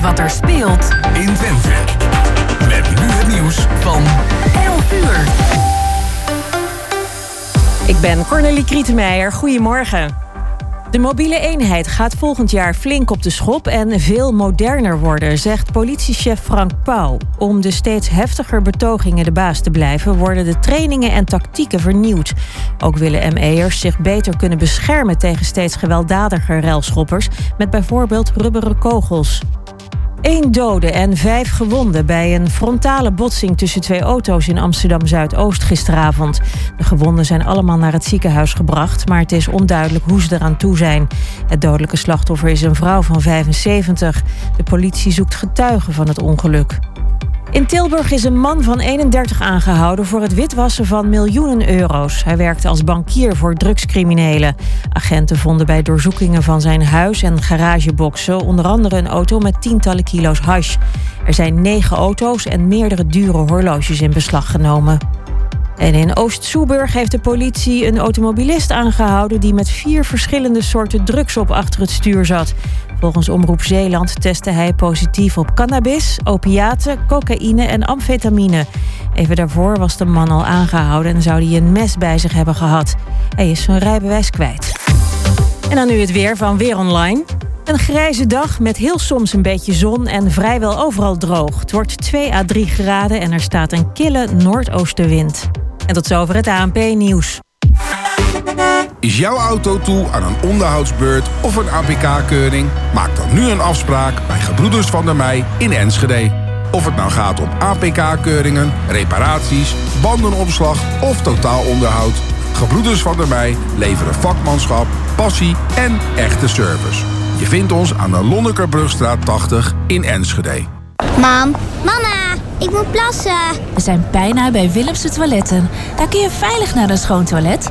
weet wat er speelt in Twente. Met nu het nieuws van 11 uur. Ik ben Cornelie Krietenmeijer. Goedemorgen. De mobiele eenheid gaat volgend jaar flink op de schop en veel moderner worden, zegt politiechef Frank Pauw. Om de steeds heftiger betogingen de baas te blijven, worden de trainingen en tactieken vernieuwd. Ook willen ME'ers zich beter kunnen beschermen tegen steeds gewelddadiger relschoppers, met bijvoorbeeld rubberen kogels. Eén dode en vijf gewonden bij een frontale botsing tussen twee auto's in Amsterdam Zuidoost gisteravond. De gewonden zijn allemaal naar het ziekenhuis gebracht, maar het is onduidelijk hoe ze eraan toe zijn. Het dodelijke slachtoffer is een vrouw van 75. De politie zoekt getuigen van het ongeluk. In Tilburg is een man van 31 aangehouden voor het witwassen van miljoenen euro's. Hij werkte als bankier voor drugscriminelen. Agenten vonden bij doorzoekingen van zijn huis en garageboxen onder andere een auto met tientallen kilo's hash. Er zijn negen auto's en meerdere dure horloges in beslag genomen. En in Oost-Soeburg heeft de politie een automobilist aangehouden die met vier verschillende soorten drugs op achter het stuur zat. Volgens Omroep Zeeland testte hij positief op cannabis, opiaten, cocaïne en amfetamine. Even daarvoor was de man al aangehouden en zou hij een mes bij zich hebben gehad. Hij is zijn rijbewijs kwijt. En dan nu het weer van Weer Online. Een grijze dag met heel soms een beetje zon en vrijwel overal droog. Het wordt 2 à 3 graden en er staat een kille noordoostenwind. En tot zover het ANP-nieuws. Is jouw auto toe aan een onderhoudsbeurt of een APK-keuring? Maak dan nu een afspraak bij Gebroeders van der Mei in Enschede. Of het nou gaat om APK-keuringen, reparaties, bandenopslag of totaalonderhoud. Gebroeders van der Mei leveren vakmanschap, passie en echte service. Je vindt ons aan de Lonnekerbrugstraat 80 in Enschede. Mam, mama, ik moet plassen. We zijn bijna bij Willemse Toiletten. Daar kun je veilig naar een schoon toilet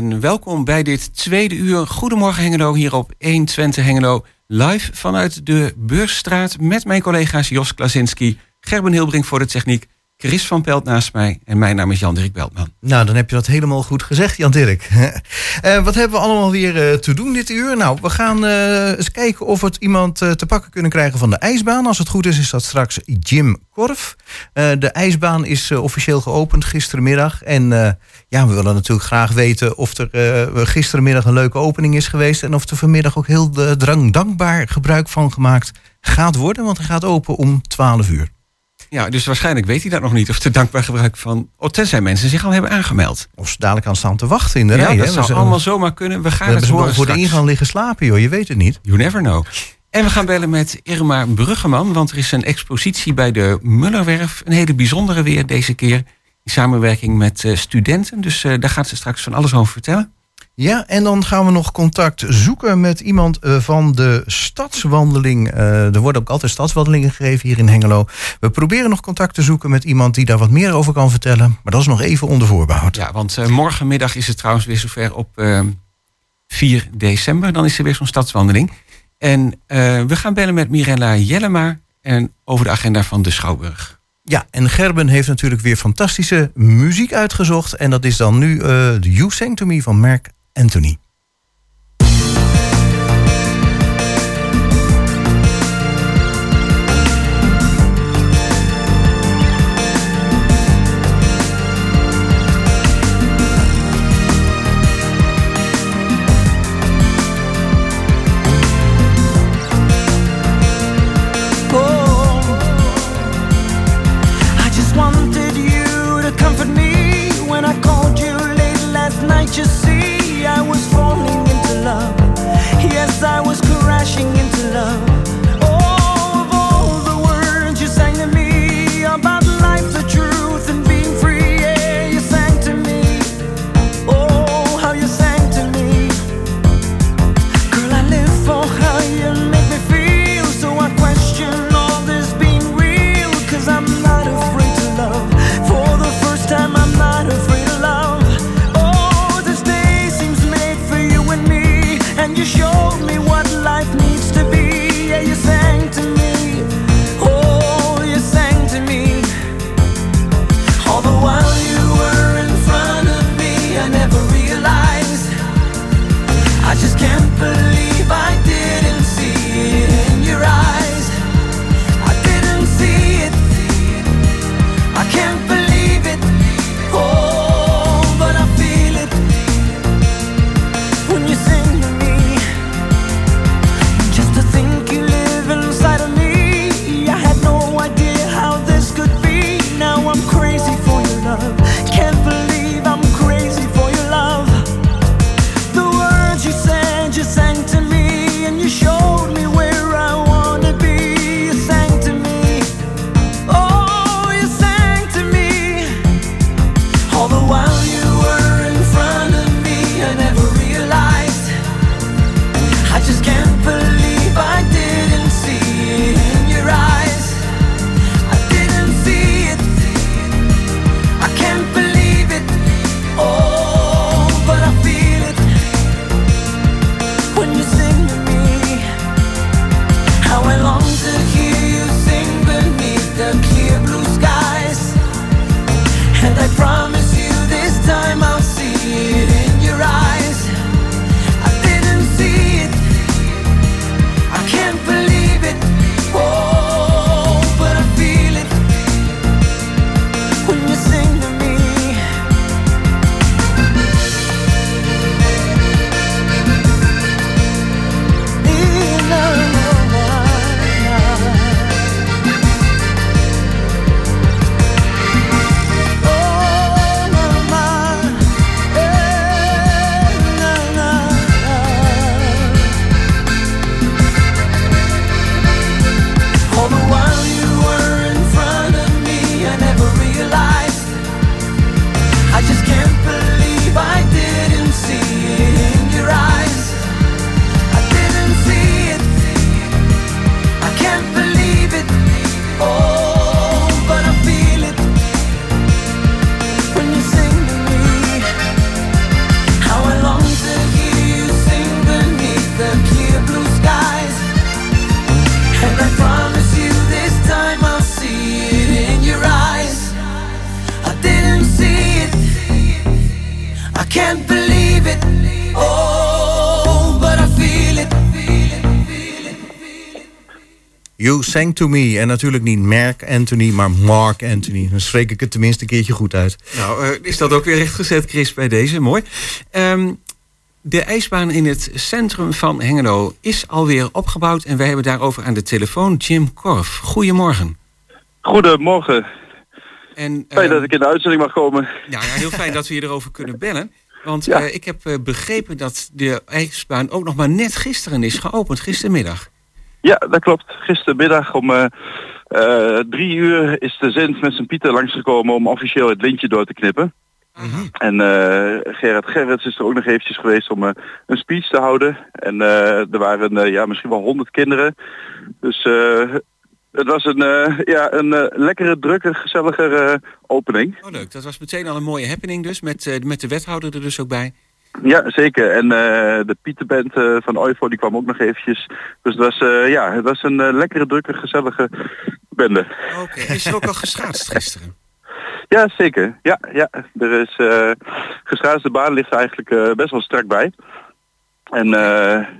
En welkom bij dit tweede uur. Goedemorgen Hengelo, hier op 120 Hengelo. Live vanuit de Beursstraat met mijn collega's Jos Klasinski, Gerben Hilbrink voor de techniek, Chris van Pelt naast mij en mijn naam is Jan-Dirk Beltman. Nou, dan heb je dat helemaal goed gezegd, Jan-Dirk. uh, wat hebben we allemaal weer uh, te doen dit uur? Nou, we gaan uh, eens kijken of we iemand te pakken kunnen krijgen van de ijsbaan. Als het goed is, is dat straks Jim Korf. de ijsbaan is officieel geopend gisterenmiddag. En ja, we willen natuurlijk graag weten of er gisterenmiddag een leuke opening is geweest. En of er vanmiddag ook heel drang dankbaar gebruik van gemaakt gaat worden. Want hij gaat open om 12 uur. Ja, dus waarschijnlijk weet hij dat nog niet. Of er dankbaar gebruik van. Oh, tenzij mensen zich al hebben aangemeld. Of ze dadelijk aan staan te wachten in de ja, rij. Dat hè? zou allemaal zomaar kunnen. We gaan we het horen. voor de ingang liggen slapen, joh. Je weet het niet. You never know. En we gaan bellen met Irma Bruggeman. Want er is een expositie bij de Mullerwerf. Een hele bijzondere weer deze keer. In samenwerking met uh, studenten. Dus uh, daar gaat ze straks van alles over vertellen. Ja, en dan gaan we nog contact zoeken met iemand uh, van de stadswandeling. Uh, er worden ook altijd stadswandelingen gegeven hier in Hengelo. We proberen nog contact te zoeken met iemand die daar wat meer over kan vertellen. Maar dat is nog even onder voorbehoud. Ja, want uh, morgenmiddag is het trouwens weer zover op 4 december. Dan is er weer zo'n stadswandeling. En we gaan bellen met Mirella Jellema en over de agenda van de Schouwburg. Ja, en Gerben heeft natuurlijk weer fantastische muziek uitgezocht. En dat is dan nu uh, You Sang To Me van Mark Anthony. Sang To Me. En natuurlijk niet Mark Anthony, maar Mark Anthony. Dan spreek ik het tenminste een keertje goed uit. Nou, eh, is dat ook weer rechtgezet, Chris, bij deze. Mooi. Ehm, de ijsbaan in het centrum van Hengelo is alweer opgebouwd. En wij hebben daarover aan de telefoon Jim Korf. Goedemorgen. Goedemorgen. En, Fijn ehm, dat ik in de uitzending mag komen. Ja, ja, heel fijn dat we je erover kunnen bellen. Want Ja. eh, ik heb eh, begrepen dat de ijsbaan ook nog maar net gisteren is geopend, gistermiddag. Ja, dat klopt. Gistermiddag om eh, eh, drie uur is de Zint met zijn Pieter langsgekomen om officieel het lintje door te knippen. En eh, Gerard Gerrits is er ook nog eventjes geweest om een speech te houden. En er waren ja, misschien wel honderd kinderen. Dus het was een, ja, een lekkere, drukke, gezellige opening. Oh leuk, dat was meteen al een mooie happening dus, met, met de wethouder er dus ook bij. Ja, zeker. En eh, de Pieterband eh, van Oivo die kwam ook nog eventjes. Dus het was, eh, ja, het was een lekkere, drukke, gezellige bende. Oké, is er ook al geschaatst gisteren? Ja, zeker. Ja, ja. Er is uh, geschaatste baan ligt er eigenlijk best wel strak bij. En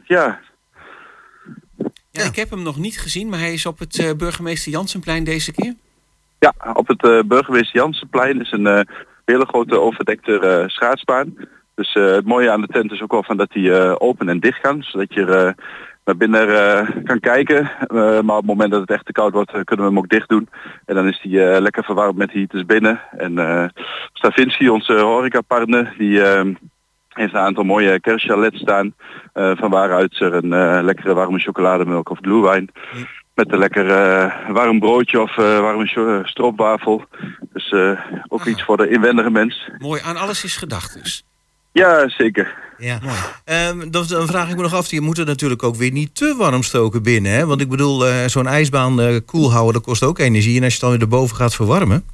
ja, Ja, ik heb hem nog niet gezien, maar hij is op het burgemeester Jansenplein deze keer. ja, op het burgemeester Jansenplein is een hele grote overdekte schaatsbaan. Dus eh, het mooie aan de tent is ook wel van dat die eh, open en dicht gaan. Zodat je eh, naar binnen kan kijken. Maar op het moment dat het echt te koud wordt, kunnen we hem ook dicht doen. En dan is die lekker verwarmd met heaters binnen. En Stavinski, onze horecapartner, die eh, heeft een aantal mooie kerstchalets staan. eh, van waaruit er een eh, lekkere warme chocolademelk of glühwein. Met een lekker warm broodje of warme stroopwafel. Dus ook iets voor de inwendige mens. Mooi, aan alles is gedacht dus. Ja, zeker. Ja. Ehm, dan, dan vraag ik me nog af, je moet het natuurlijk ook weer niet te warm stoken binnen. Hè? Want ik bedoel, eh, zo'n ijsbaan eh koel houden, dat kost ook energie. En als je het dan weer erboven gaat verwarmen.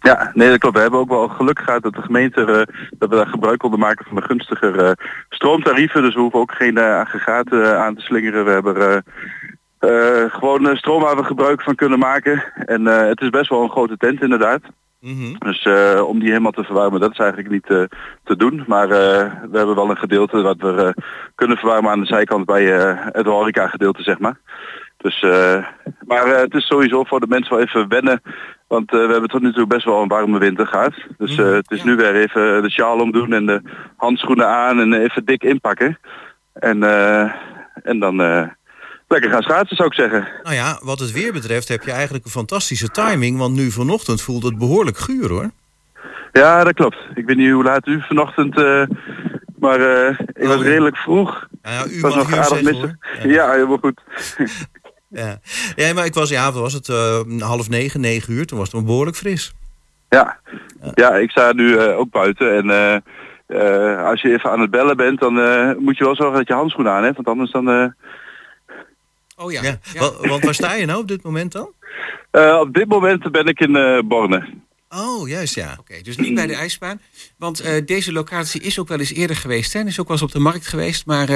Ja, nee, dat klopt. We hebben ook wel geluk gehad dat de gemeente eh, dat we daar gebruik konden maken van de gunstiger stroomtarieven. Dus we hoeven ook geen aggregaten aan te slingeren. We hebben gewoon stroom waar we gebruik van kunnen maken. En het is best wel een grote tent inderdaad. Dus eh, om die helemaal te verwarmen, dat is eigenlijk niet eh, te doen. Maar eh, we hebben wel een gedeelte wat we kunnen verwarmen aan de zijkant bij het horeca gedeelte, zeg maar. Dus, eh, maar het is sowieso voor de mensen wel even wennen. Want we hebben tot nu toe best wel een warme winter gehad. Dus eh, het is nu weer even de sjaal omdoen en de handschoenen aan en even dik inpakken. En, eh, en dan lekker gaan schaatsen zou ik zeggen. Nou ja, wat het weer betreft heb je eigenlijk een fantastische timing. Want nu vanochtend voelt het behoorlijk guur hoor. Ja, dat klopt. Ik weet niet hoe laat u vanochtend, eh, maar eh, ik was redelijk vroeg. Ja, u was nog aardig zeggen, missen. Ja, helemaal goed. Ja. ja, maar ik was, ja, was het eh, half negen, negen uur. Toen was het behoorlijk fris. Ja, ja ik sta nu ook buiten en als je even aan het bellen bent, dan moet je wel zorgen dat je handschoenen aan hebt, want anders dan... Oh ja. Ja, wa- Want waar sta je nou op dit moment dan? eh, op dit moment ben ik in eh, Borne. Oh, juist ja. Oké, dus niet bij de ijsbaan. Want eh, deze locatie is ook wel eens eerder geweest. Hè? Is ook wel eens op de markt geweest. Maar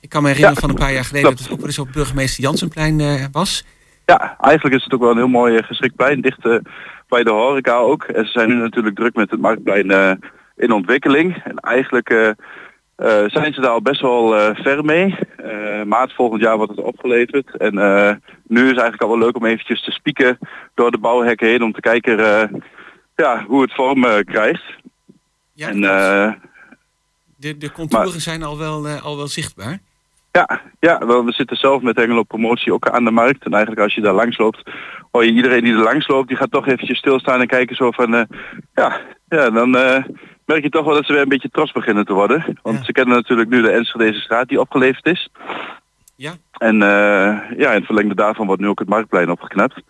ik kan me herinneren Ja, van een paar jaar geleden... dat het ook wel eens op burgemeester Jansenplein eh, was. Ja, eigenlijk is het ook wel een heel mooi geschikt plein, dicht bij de horeca ook. En ze zijn nu natuurlijk druk met het marktplein eh, in ontwikkeling. En eigenlijk eh, zijn ze daar al best wel eh, ver mee. Eh, maart volgend jaar wordt het opgeleverd. En nu is het eigenlijk al wel leuk om eventjes te spieken door de bouwhekken heen om te kijken ja, hoe het vorm krijgt. Ja, en, De, de contouren zijn al wel, al wel zichtbaar. Ja, ja wel, we zitten zelf met Engelo Promotie ook aan de markt. En eigenlijk als je daar langs loopt, hoor je iedereen die er langs loopt, die gaat toch eventjes stilstaan en kijken zo van, ja, ja, dan merk je toch wel dat ze weer een beetje trots beginnen te worden. Want ze kennen natuurlijk nu de Enschedeze straat die opgeleverd is. Ja. En eh, ja, in het verlengde daarvan wordt nu ook het marktplein opgeknapt.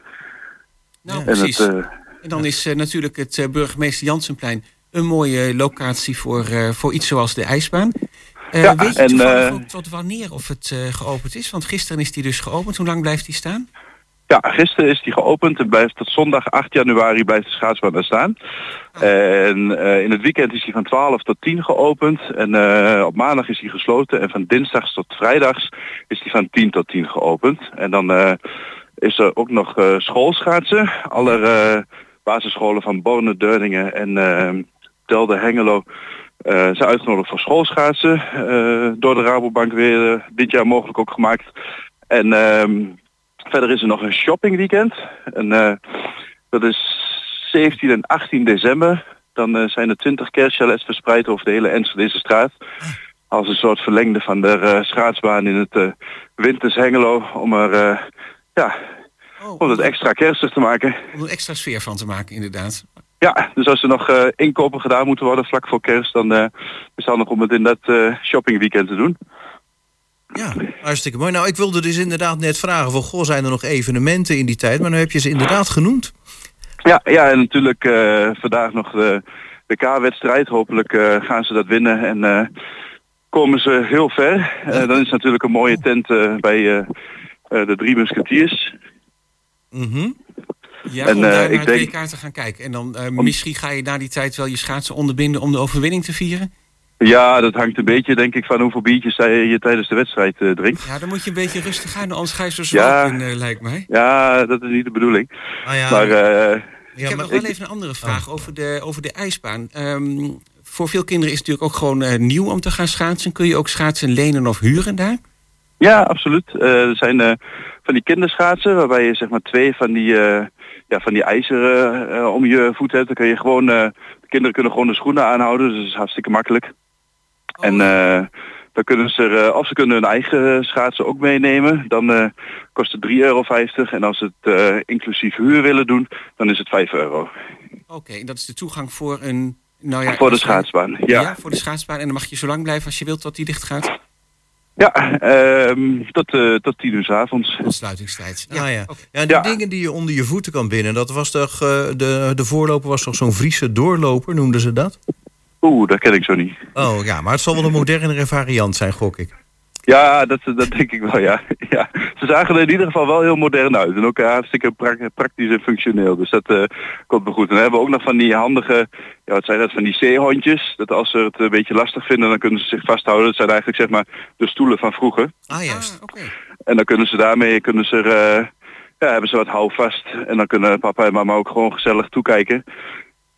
Nou, En precies. het, eh, En dan is eh, natuurlijk het burgemeester Jansenplein... een mooie locatie voor, voor iets zoals de ijsbaan. Ja, weet je en, ook tot wanneer of het geopend is? Want gisteren is die dus geopend. Hoe lang blijft die staan? Ja, gisteren is die geopend en blijft tot zondag 8 januari blijft de schaatsbaan daar staan. En eh, in het weekend is die van 12 tot 10 geopend en eh, op maandag is die gesloten en van dinsdags tot vrijdags is die van 10 tot 10 geopend. En dan eh, is er ook nog schoolschaatsen. Alle basisscholen van Borne, Deurningen en Telde Hengelo zijn uitgenodigd voor schoolschaatsen. door de Rabobank weer dit jaar mogelijk ook gemaakt. En ehm, verder is er nog een shoppingweekend. En eh, dat is 17 en 18 december. Dan eh, zijn er 20 kerstchalets verspreid over de hele Enschedeze straat. Als een soort verlengde van de eh, schaatsbaan in het Winters Hengelo. Om er ja, om het extra kerstig te maken. Om er extra sfeer van te maken, inderdaad. Ja, dus als er nog inkopen gedaan moeten worden vlak voor kerst, dan is het handig om het in dat eh, shoppingweekend te doen. Ja, hartstikke mooi. Nou, ik wilde dus inderdaad net vragen van... goh, zijn er nog evenementen in die tijd? Maar nu heb je ze inderdaad genoemd. Ja, ja en natuurlijk eh, vandaag nog de, K-wedstrijd. Hopelijk eh, gaan ze dat winnen en eh, komen ze heel ver. Dan is natuurlijk een mooie tent bij de Drie Musketeers. Mhm. Ja, En, om daar ik naar denk- het WK te gaan kijken. En dan misschien ga je na die tijd wel je schaatsen onderbinden om de overwinning te vieren. Ja, dat hangt een beetje denk ik van hoeveel biertjes je je tijdens de wedstrijd eh, drinkt. Ja, dan moet je een beetje rustig aan, anders ga je zo zwak Ja. in, eh, lijkt mij. Ja, dat is niet de bedoeling. Ah, ja. Maar eh, ik heb nog wel even een andere vraag over, de, over de ijsbaan. Ehm, voor veel kinderen is het natuurlijk ook gewoon eh, nieuw om te gaan schaatsen. Kun je ook schaatsen lenen of huren daar? Ja, absoluut. Eh, er zijn eh, van die kinderschaatsen waarbij je zeg maar twee van die, eh, ja, van die ijzeren eh, om je voet hebt. Dan kun je gewoon, eh, de kinderen kunnen gewoon de schoenen aanhouden, dus dat is hartstikke makkelijk. En eh, dan kunnen ze er, eh, of ze kunnen hun eigen schaatsen ook meenemen. Dan eh, kost het 3,50 euro. En als ze het eh, inclusief huur willen doen, dan is het 5 euro. Oké, en dat is de toegang voor een... Nou ja, Voor de als- schaatsbaan, ja. voor de schaatsbaan. En dan mag je zo lang blijven als je wilt tot die dicht gaat. Ja, ehm, tot, eh, tot 10 uur 's avonds. Tot sluitingstijd. Ja, ja. ja die dingen die je onder je voeten kan binden... dat was toch, eh, de, de voorloper was toch zo'n Friese doorloper, noemden ze dat? Oeh, dat ken ik zo niet. Oh ja, maar het zal wel een modernere variant zijn, gok ik. Ja, dat, dat denk ik wel, ja. ja. Ze zagen er in ieder geval wel heel modern uit. En ook eh, hartstikke pra- praktisch en functioneel. Dus dat eh, komt me goed. En dan hebben we ook nog van die handige, ja, wat zijn dat, van die zeehondjes. Dat als ze het een beetje lastig vinden, dan kunnen ze zich vasthouden. Dat zijn eigenlijk zeg maar de stoelen van vroeger. Ah, juist. En dan kunnen ze daarmee, kunnen ze er, eh, ja, hebben ze wat houvast. En dan kunnen papa en mama ook gewoon gezellig toekijken.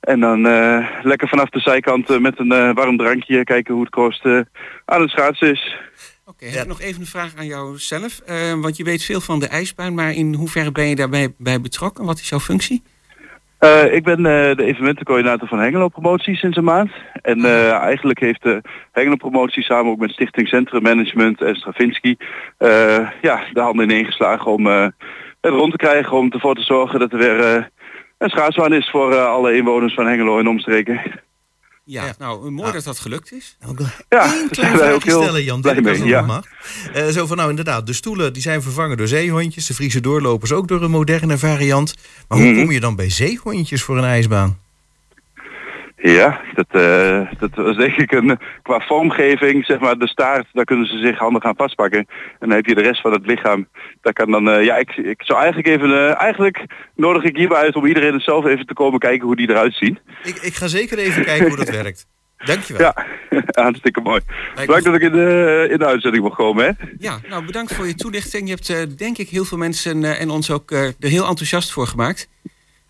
En dan eh, lekker vanaf de zijkant eh, met een eh, warm drankje kijken hoe het kost eh, aan het schaatsen is. Oké, heb ik nog even een vraag aan jou zelf. Want je weet veel van de ijsbaan, maar in hoeverre ben je daarbij bij betrokken? Wat is jouw functie? Eh, ik ben eh, de evenementencoördinator van Hengelo Promotie sinds een maand. En eh, eigenlijk heeft de Hengelo Promotie samen ook met Stichting Centrum Management en Stravinsky eh, ja, de handen ineengeslagen om eh, het rond te krijgen. Om ervoor te zorgen dat er weer eh, een schaatsbaan is voor eh, alle inwoners van Hengelo en omstreken. Ja, nou, mooi dat dat gelukt is. Ja, Eén klein vraagje stellen, Jan. als mee. dat Ja. nog mag. Eh, zo van, nou inderdaad, de stoelen die zijn vervangen door zeehondjes. De Friese doorlopers ook door een moderne variant. Maar hoe Mhm. kom je dan bij zeehondjes voor een ijsbaan? Ja, dat, eh, dat was denk ik een, qua vormgeving, zeg maar de staart, daar kunnen ze zich handig aan vastpakken. En dan heb je de rest van het lichaam. Daar kan dan, eh, ja, ik, ik zou eigenlijk even, eh, eigenlijk nodig ik hierbij uit om iedereen het zelf even te komen kijken hoe die eruit zien. Ik, ik ga zeker even kijken hoe dat werkt. Dankjewel. Ja, hartstikke mooi. Bedankt dat ik in de, in de uitzending mag komen, hè? Ja, nou bedankt voor je toelichting. Je hebt denk ik heel veel mensen en ons ook er heel enthousiast voor gemaakt.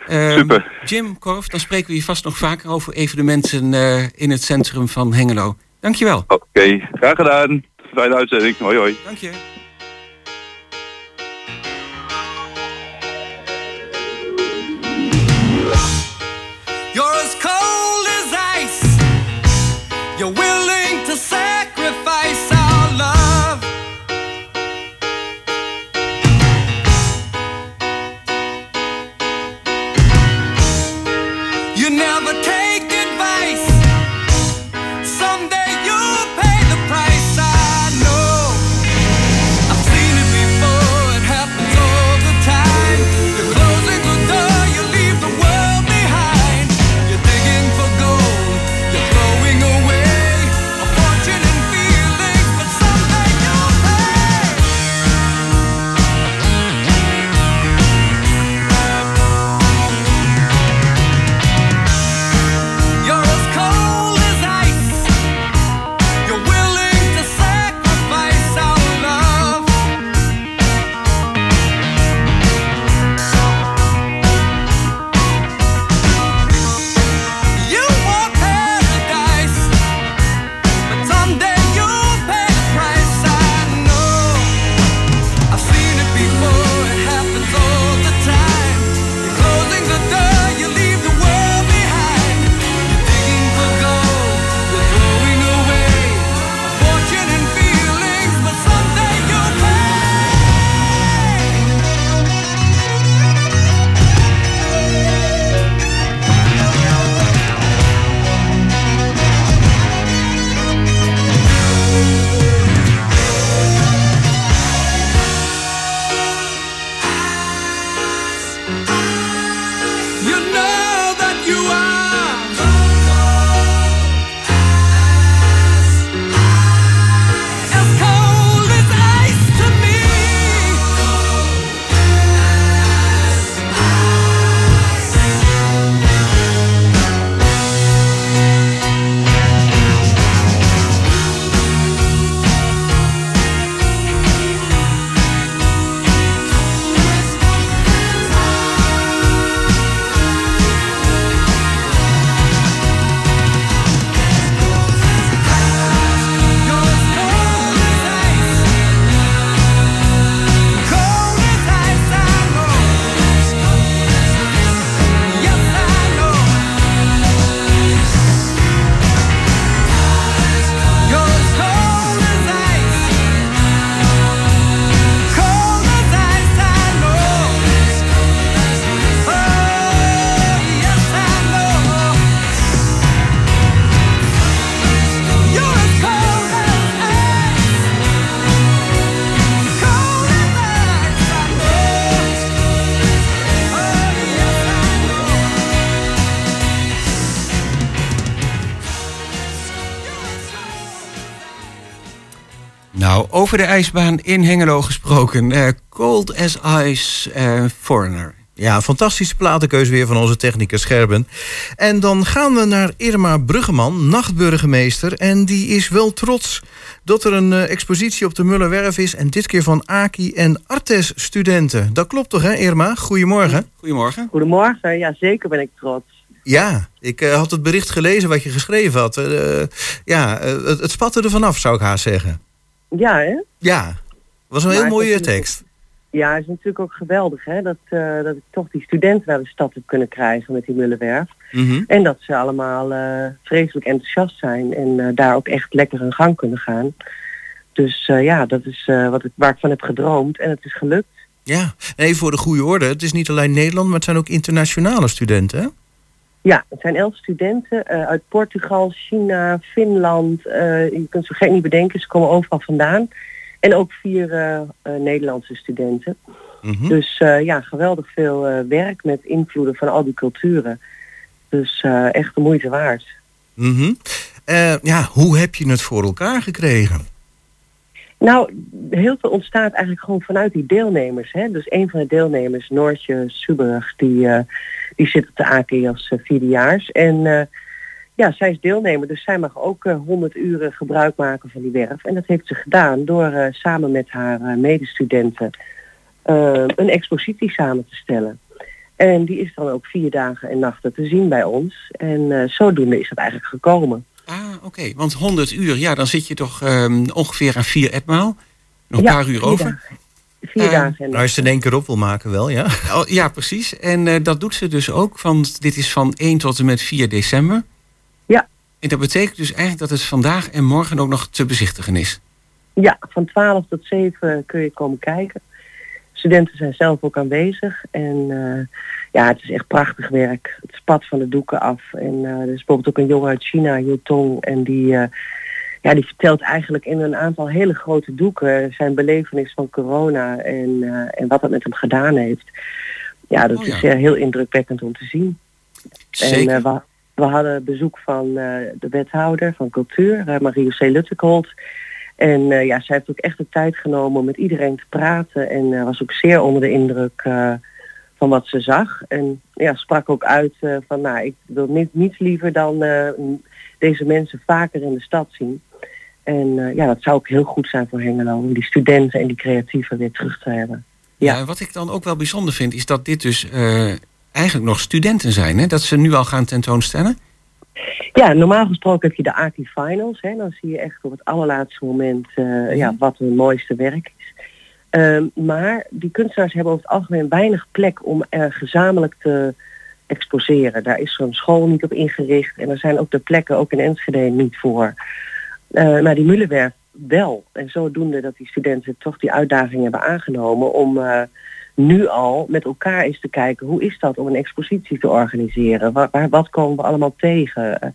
Ehm, Super. Jim Korf, dan spreken we je vast nog vaker over evenementen eh, in het centrum van Hengelo. Dankjewel. Oké, graag gedaan. Fijne uitzending. Hoi hoi. Dank je. Over de ijsbaan in Hengelo gesproken. Eh, cold as Ice, eh, Foreigner. Ja, fantastische platenkeus weer van onze technicus Scherben. En dan gaan we naar Irma Bruggeman, nachtburgemeester. En die is wel trots dat er een eh, expositie op de Mullerwerf is. En dit keer van Aki en Artes studenten. Dat klopt toch hè Irma? Goedemorgen. Goedemorgen. Goedemorgen, ja zeker ben ik trots. Ja, ik eh, had het bericht gelezen wat je geschreven had. Eh, ja, het, het spatte er vanaf zou ik haast zeggen. Ja, hè? Ja, was een Maar heel mooie tekst. Ja, het is natuurlijk ook geweldig hè, dat, eh, dat ik toch die studenten naar de stad heb kunnen krijgen met die Mullenwerf. Mhm. En dat ze allemaal eh, vreselijk enthousiast zijn en eh, daar ook echt lekker in gang kunnen gaan. Dus ja, dat is wat ik, waar ik van heb gedroomd en het is gelukt. Ja, en even voor de goede orde. Het is niet alleen Nederland, maar het zijn ook internationale studenten. Hè? Ja, het zijn elf studenten eh, uit Portugal, China, Finland. eh, je kunt ze gek niet bedenken, ze komen overal vandaan. En ook vier eh, Nederlandse studenten. Mhm. Dus ja, geweldig veel werk met invloeden van al die culturen. Dus echt de moeite waard. Eh, ja, hoe heb je het voor elkaar gekregen? Nou, heel veel ontstaat eigenlijk gewoon vanuit die deelnemers. Hè? Dus een van de deelnemers, Noortje Suberg, die, eh, die zit op de AK als uh, vierdejaars. En eh, ja, zij is deelnemer, dus zij mag ook eh, 100 uren gebruik maken van die werf. En dat heeft ze gedaan door eh, samen met haar eh, medestudenten eh, een expositie samen te stellen. En die is dan ook vier dagen en nachten te zien bij ons. En eh, zodoende is dat eigenlijk gekomen. Ah, oké. Want 100 uur, ja, dan zit je toch ehm, ongeveer aan vier etmaal. Nog een Ja, paar uur vier over. dagen. Vier Eh, dagen en Nou, als je het in één keer op wil maken wel, ja. Oh, ja, precies. En eh, dat doet ze dus ook, want dit is van 1 tot en met 4 december. Ja. En dat betekent dus eigenlijk dat het vandaag en morgen ook nog te bezichtigen is. Ja, van 12 tot 7 kun je komen kijken. Studenten zijn zelf ook aanwezig. En eh, ja, het is echt prachtig werk. Het spat van de doeken af. En eh, er is bijvoorbeeld ook een jongen uit China, Yotong. En die, eh, ja, die vertelt eigenlijk in een aantal hele grote doeken zijn belevenis van corona en, eh, en wat het met hem gedaan heeft. Ja, dat Oh ja. is heel indrukwekkend om te zien. Zeker. En we, we hadden bezoek van de wethouder van cultuur, uh, Marie-José Luttekolt. En ja, zij heeft ook echt de tijd genomen om met iedereen te praten. En was ook zeer onder de indruk eh, van wat ze zag. En ja, sprak ook uit eh, van, nou, ik wil niet, niets liever dan eh, deze mensen vaker in de stad zien. En eh, ja, dat zou ook heel goed zijn voor Hengelo, om die studenten en die creatieven weer terug te hebben. Ja. wat ik dan ook wel bijzonder vind, is dat dit dus eigenlijk nog studenten zijn. Hè? Dat ze nu al gaan tentoonstellen. Ja, normaal gesproken heb je de Aki Finals. Hè. Dan zie je echt op het allerlaatste moment ja, wat hun mooiste werk is. Ehm, maar die kunstenaars hebben over het algemeen weinig plek om er gezamenlijk te exposeren. Daar is zo'n school niet op ingericht en er zijn ook de plekken, ook in Enschede, niet voor. Eh, maar die Mullenwerf wel. En zodoende dat die studenten toch die uitdaging hebben aangenomen om eh, nu al met elkaar eens te kijken hoe is dat om een expositie te organiseren? Waar, waar- wat komen we allemaal tegen?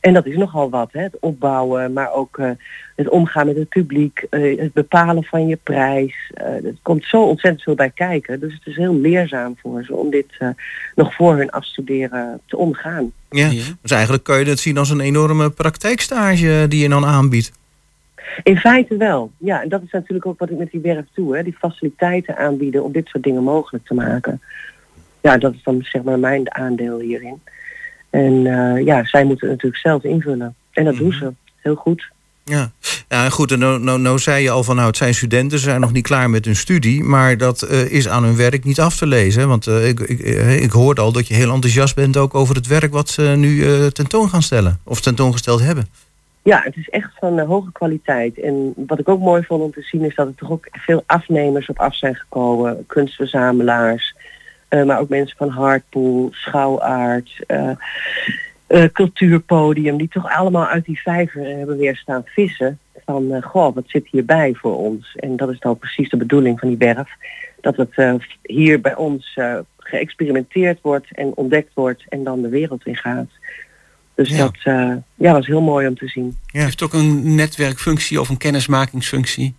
En dat is nogal wat, hè? het opbouwen, maar ook eh, het omgaan met het publiek, eh, het bepalen van je prijs. Eh er komt zo ontzettend veel bij kijken. Dus het is heel leerzaam voor ze om dit eh, nog voor hun afstuderen te ondergaan. Ja, dus eigenlijk kun je het zien als een enorme praktijkstage die je dan aanbiedt. In feite wel. Ja, en dat is natuurlijk ook wat ik met die werf doe. Hè? Die faciliteiten aanbieden om dit soort dingen mogelijk te maken. Ja, dat is dan zeg maar mijn aandeel hierin. En eh, ja, zij moeten het natuurlijk zelf invullen. En dat doen ze. Heel goed. Ja, ja goed, en nou, nou, nou zei je al van nou, het zijn studenten, ze zijn nog niet klaar met hun studie, maar dat eh, is aan hun werk niet af te lezen. hè? Want eh, ik, ik, ik hoorde al dat je heel enthousiast bent ook over het werk wat ze nu tentoon gaan stellen, of tentoongesteld hebben. Ja, het is echt van hoge kwaliteit. En wat ik ook mooi vond om te zien is dat er toch ook veel afnemers op af zijn gekomen. Kunstverzamelaars, eh, maar ook mensen van Hardpool, Schouwaard, eh, eh, Cultuurpodium. Die toch allemaal uit die vijver hebben weer staan vissen. Van, goh, wat zit hierbij voor ons? En dat is dan precies de bedoeling van die werf. Dat het hier bij ons geëxperimenteerd wordt en ontdekt wordt en dan de wereld in gaat. Dus Ja. dat ja, was heel mooi om te zien. Het heeft ook een netwerkfunctie of een kennismakingsfunctie.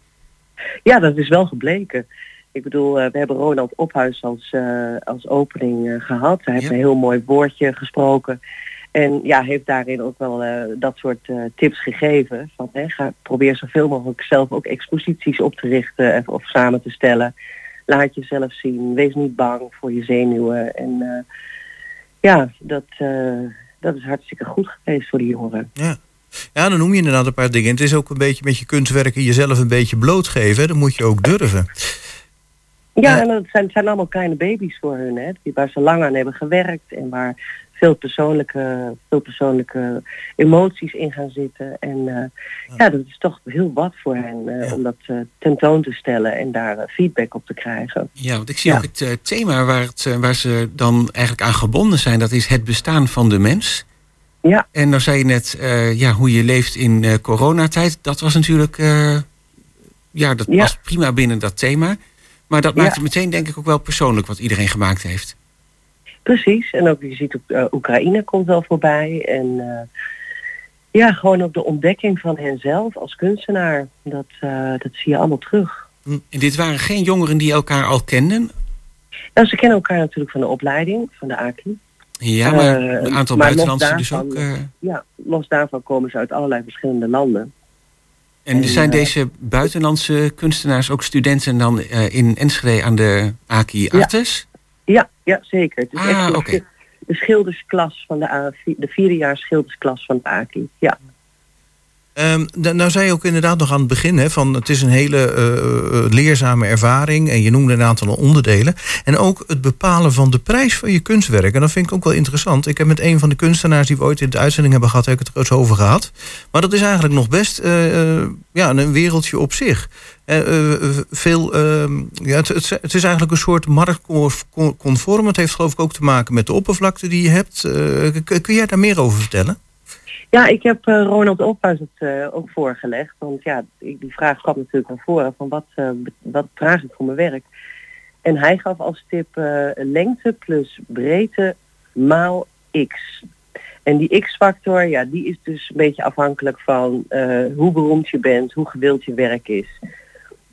Ja, dat is wel gebleken. Ik bedoel, eh, we hebben Ronald Ophuis als, eh, als opening eh, gehad. Hij heeft een heel mooi woordje gesproken. En ja, heeft daarin ook wel dat soort tips gegeven. Van, hè, ga, probeer zoveel mogelijk zelf ook exposities op te richten en- of samen te stellen. Laat jezelf zien. Wees niet bang voor je zenuwen. En ja, dat, dat is hartstikke goed geweest voor die jongeren. Ja. ja, dan noem je inderdaad een paar dingen. Het is ook een beetje met je kunstwerken jezelf een beetje blootgeven. hè. Dat moet je ook durven. Ja, en dat zijn, het zijn allemaal kleine baby's voor hun, hè, die, waar ze lang aan hebben gewerkt en waar veel persoonlijke, veel persoonlijke emoties in gaan zitten. En eh, ja. dat is toch heel wat voor hen eh, om dat eh, tentoon te stellen en daar eh, feedback op te krijgen. Ja, want ik zie Ja. ook het eh, thema waar, het, eh, waar ze dan eigenlijk aan gebonden zijn. Dat is het bestaan van de mens. Ja. En nou zei je net, eh, ja, hoe je leeft in eh, coronatijd. Dat was natuurlijk, eh, ja, dat past prima binnen dat thema. Maar dat maakt het meteen denk ik ook wel persoonlijk wat iedereen gemaakt heeft. Precies, en ook je ziet ook eh, Oekraïne komt wel voorbij en eh, ja, gewoon ook de ontdekking van henzelf als kunstenaar, dat, eh, dat zie je allemaal terug. En dit waren geen jongeren die elkaar al kenden. Nou, ze kennen elkaar natuurlijk van de opleiding, van de AKI. Ja, maar een aantal buitenlandse dus ook. Ja, los daarvan komen ze uit allerlei verschillende landen. En zijn eh, deze buitenlandse kunstenaars ook studenten dan eh, in Enschede aan de AKI. Artes? Ja, ja zeker. Het is Ah, echt de, de schildersklas van de, A, de vierdejaars schildersklas van de AKI. Ja. Ehm, nou zei je ook inderdaad nog aan het begin, hè, van het is een hele eh, eh, leerzame ervaring. En je noemde een aantal onderdelen. En ook het bepalen van de prijs van je kunstwerk. En dat vind ik ook wel interessant. Ik heb met een van de kunstenaars die we ooit in de uitzending hebben gehad, heb ik het er eens over gehad. Maar dat is eigenlijk nog best eh, ja, een wereldje op zich. Veel, ehm, ja, het, het, is eigenlijk een soort marktconform. Het heeft geloof ik ook te maken met de oppervlakte die je hebt. Kun jij daar meer over vertellen? Ja, ik heb eh, Ronald Ophuis het eh, ook voorgelegd. Want ja, die vraag kwam natuurlijk naar voren van wat, eh, wat vraag ik voor mijn werk. En hij gaf als tip lengte plus breedte maal x. En die x-factor, ja, die is dus een beetje afhankelijk van hoe beroemd je bent, hoe gewild je werk is.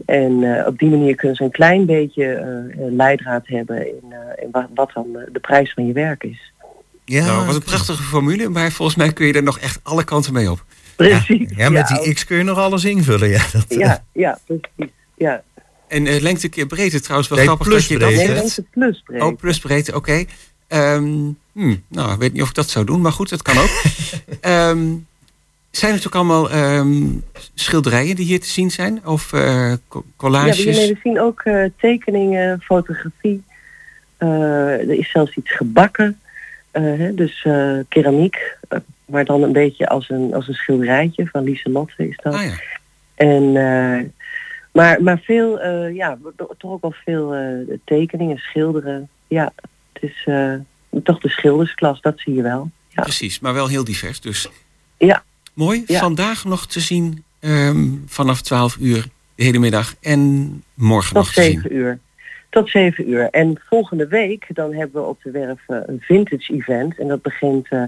En op die manier kunnen ze een klein beetje leidraad hebben in, in wat, dan de prijs van je werk is. Ja, nou, wat een prachtige formule, maar volgens mij kun je er nog echt alle kanten mee op. Precies. Ja, met die X kun je nog alles invullen. Ja, dat, Ja, ja, precies. Ja. En eh, lengte keer breedte trouwens wel Nee, grappig dat je dat plusbreedte. Nee, lengte plus breedte. Oh, plus breedte, oké. Ehm, hmm, nou, ik weet niet of ik dat zou doen, maar goed, dat kan ook. Ehm, zijn het ook allemaal ehm, schilderijen die hier te zien zijn? Of eh, co- Ja, collages? we, nee, we zien ook eh, tekeningen, fotografie. Eh, er is zelfs iets gebakken. Eh, hè, dus eh, keramiek. eh, maar dan een beetje als een, als een schilderijtje van Lieselotte is dat. Ah ja. En, eh, maar, maar veel, eh, ja, toch ook wel veel tekeningen, schilderen. Ja, het is toch de schildersklas, dat zie je wel. Ja. Precies, maar wel heel divers. Dus Ja. mooi. Ja. Vandaag nog te zien ehm, vanaf 12 uur de hele middag. En morgen Tot nog te zien. zeven uur. Tot zeven uur. En volgende week dan hebben we op de werf eh, een vintage event. En dat begint eh,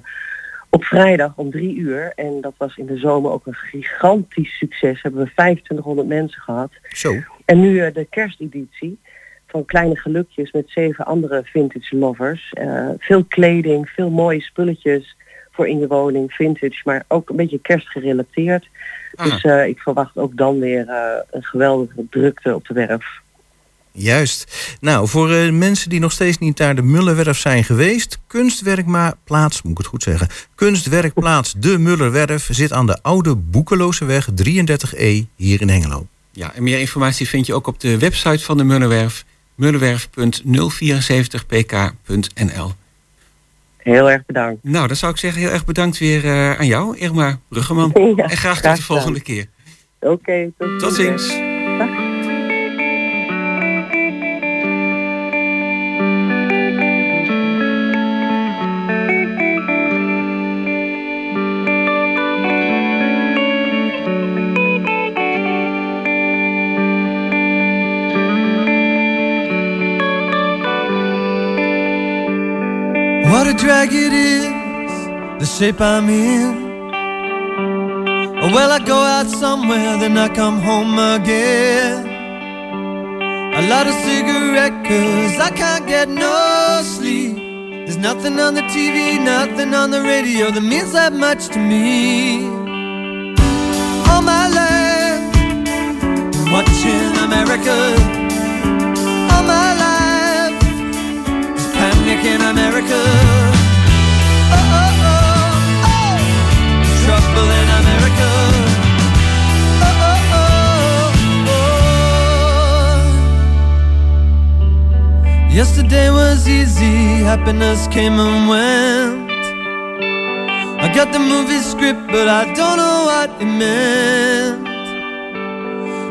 op vrijdag om drie uur. En dat was in de zomer ook een gigantisch succes. Hebben we 2500 mensen gehad. Zo. En nu eh, de kersteditie van Kleine Gelukjes met zeven andere vintage lovers. Veel kleding, veel mooie spulletjes voor in je woning, vintage, maar ook een beetje kerstgerelateerd. Ah. Dus ik verwacht ook dan weer een geweldige drukte op de werf. Juist. Nou, voor eh, mensen die nog steeds niet naar de Mullerwerf zijn geweest, kunstwerkplaats, moet ik het goed zeggen, kunstwerkplaats De Mullerwerf zit aan de oude Boekelooseweg 33E hier in Hengelo. Ja, en meer informatie vind je ook op de website van de Mullenwerf. mullenwerf.074pk.nl Heel erg bedankt. Nou, dan zou ik zeggen heel erg bedankt weer eh, aan jou, Irma Bruggeman. Ja, en graag tot de volgende keer. Oké, tot, Tot ziens. A drag it is, the shape I'm in. Well, I go out somewhere, then I come home again. I light a cigarette cause I can't get no sleep. There's nothing on the TV, nothing on the radio that means that much to me. All my life, watching America. All my life, panic in America. Yesterday was easy, happiness came and went. I got the movie script, but I don't know what it meant.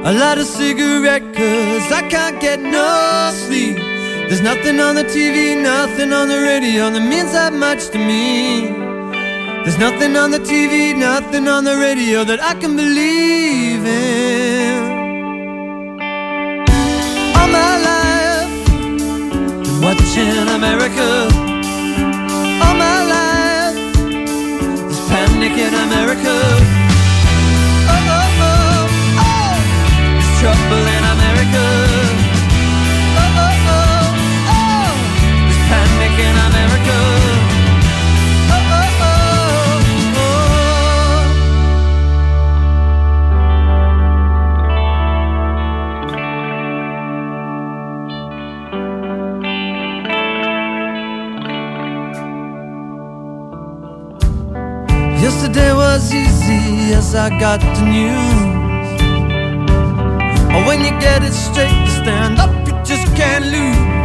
I light a cigarette cause I can't get no sleep. There's nothing on the TV, nothing on the radio that means that much to me. There's nothing on the TV, nothing on the radio that I can believe in. All my life, been watching America. All my life, there's panic in America. Yesterday was easy as I got the news. When you get it straight, stand up, you just can't lose.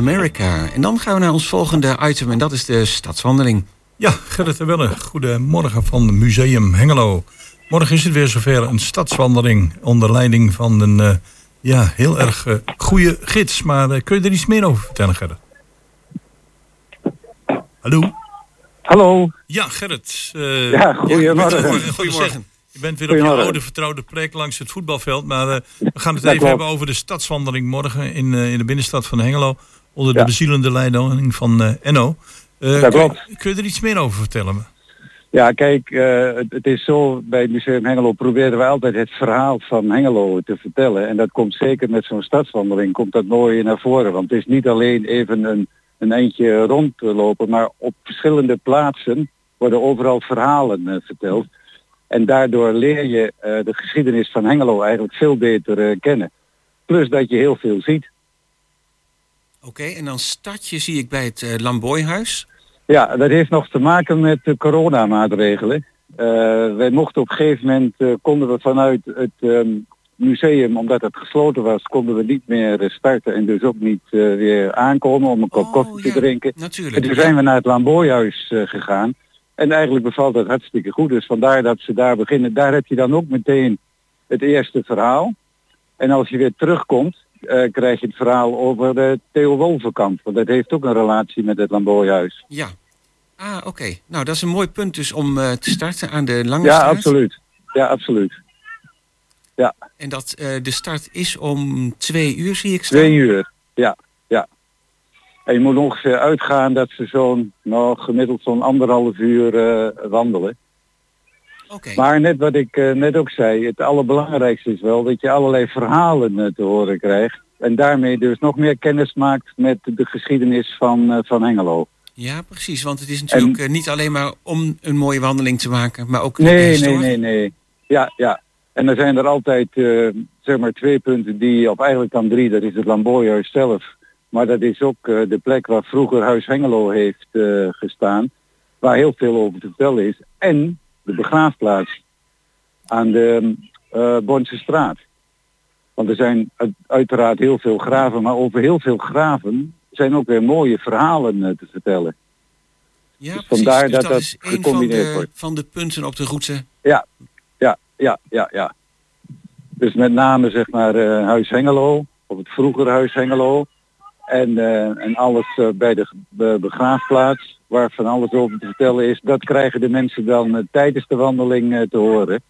America. En dan gaan we naar ons volgende item en dat is de stadswandeling. Ja, Gerrit de Welle, goedemorgen van Museum Hengelo. Morgen is het weer zover een stadswandeling onder leiding van een eh, ja, heel erg eh, goede gids. Maar eh, kun je er iets meer over vertellen, Gerrit? Hallo? Hallo. Ja, Gerrit. Ja, goedemorgen. Goedemorgen. Goedemorgen. Je bent weer op je oude vertrouwde plek langs het voetbalveld. Maar eh, we gaan het even hebben over de stadswandeling morgen in, eh, in de binnenstad van Hengelo. Onder de bezielende leiding van eh Enno. Eh, Dat kun, klopt. kun je er iets meer over vertellen? Ja, kijk, eh, het, het is zo, bij het Museum Hengelo proberen we altijd het verhaal van Hengelo te vertellen. En dat komt zeker met zo'n stadswandeling, komt dat mooi naar voren. Want het is niet alleen even een, een eindje rondlopen, maar op verschillende plaatsen worden overal verhalen eh, verteld. En daardoor leer je eh, de geschiedenis van Hengelo eigenlijk veel beter eh, kennen. Plus dat je heel veel ziet. Oké, en dan start je, zie ik, bij het Lamboyhuis. Ja, dat heeft nog te maken met de coronamaatregelen. Eh wij mochten op een gegeven moment, eh, konden we vanuit het ehm, museum, omdat het gesloten was, konden we niet meer starten en dus ook niet weer aankomen om een kop koffie te drinken. Natuurlijk. En toen zijn we naar het Lamboyhuis gegaan. En eigenlijk bevalt dat hartstikke goed. Dus vandaar dat ze daar beginnen. Daar heb je dan ook meteen het eerste verhaal. En als je weer terugkomt, eh, krijg je het verhaal over de Theo Wolvenkamp. Want dat heeft ook een relatie met het Lamboyhuis. Ja. Ah, oké. Nou, dat is een mooi punt dus om eh, te starten aan de Lange Ja, Straat. absoluut. Ja, absoluut. Ja, En dat eh, de start is om twee uur, zie ik staan. twee uur. Ja, ja. En je moet ongeveer uitgaan dat ze zo'n, nou, gemiddeld zo'n anderhalf uur eh, wandelen. Maar net wat ik eh, net ook zei, het allerbelangrijkste is wel dat je allerlei verhalen eh, te horen krijgt. En daarmee dus nog meer kennis maakt met de geschiedenis van, eh, van Hengelo. Ja, precies. Want het is natuurlijk niet alleen maar om een mooie wandeling te maken, maar ook Nee, nee, nee, nee. Ja, ja. En er zijn er altijd zeg maar twee punten die, of eigenlijk dan drie, dat is het Lamboyhuis zelf. Maar dat is ook de plek waar vroeger Huis Hengelo heeft gestaan. Waar heel veel over te vertellen is. En de begraafplaats aan de eh Bornse straat. Want er zijn uit- uiteraard heel veel graven, maar over heel veel graven zijn ook weer mooie verhalen eh, te vertellen. Ja, Dus vandaar Dus dat dat, dat is een van gecombineerd de, wordt. van de punten op de route. Ja, ja, ja, ja, ja. Dus met name zeg maar eh, Huis Hengelo, of het vroegere Huis Hengelo. En, eh, en alles eh, bij de be- begraafplaats, waar van alles over te vertellen is, dat krijgen de mensen dan eh, tijdens de wandeling te horen.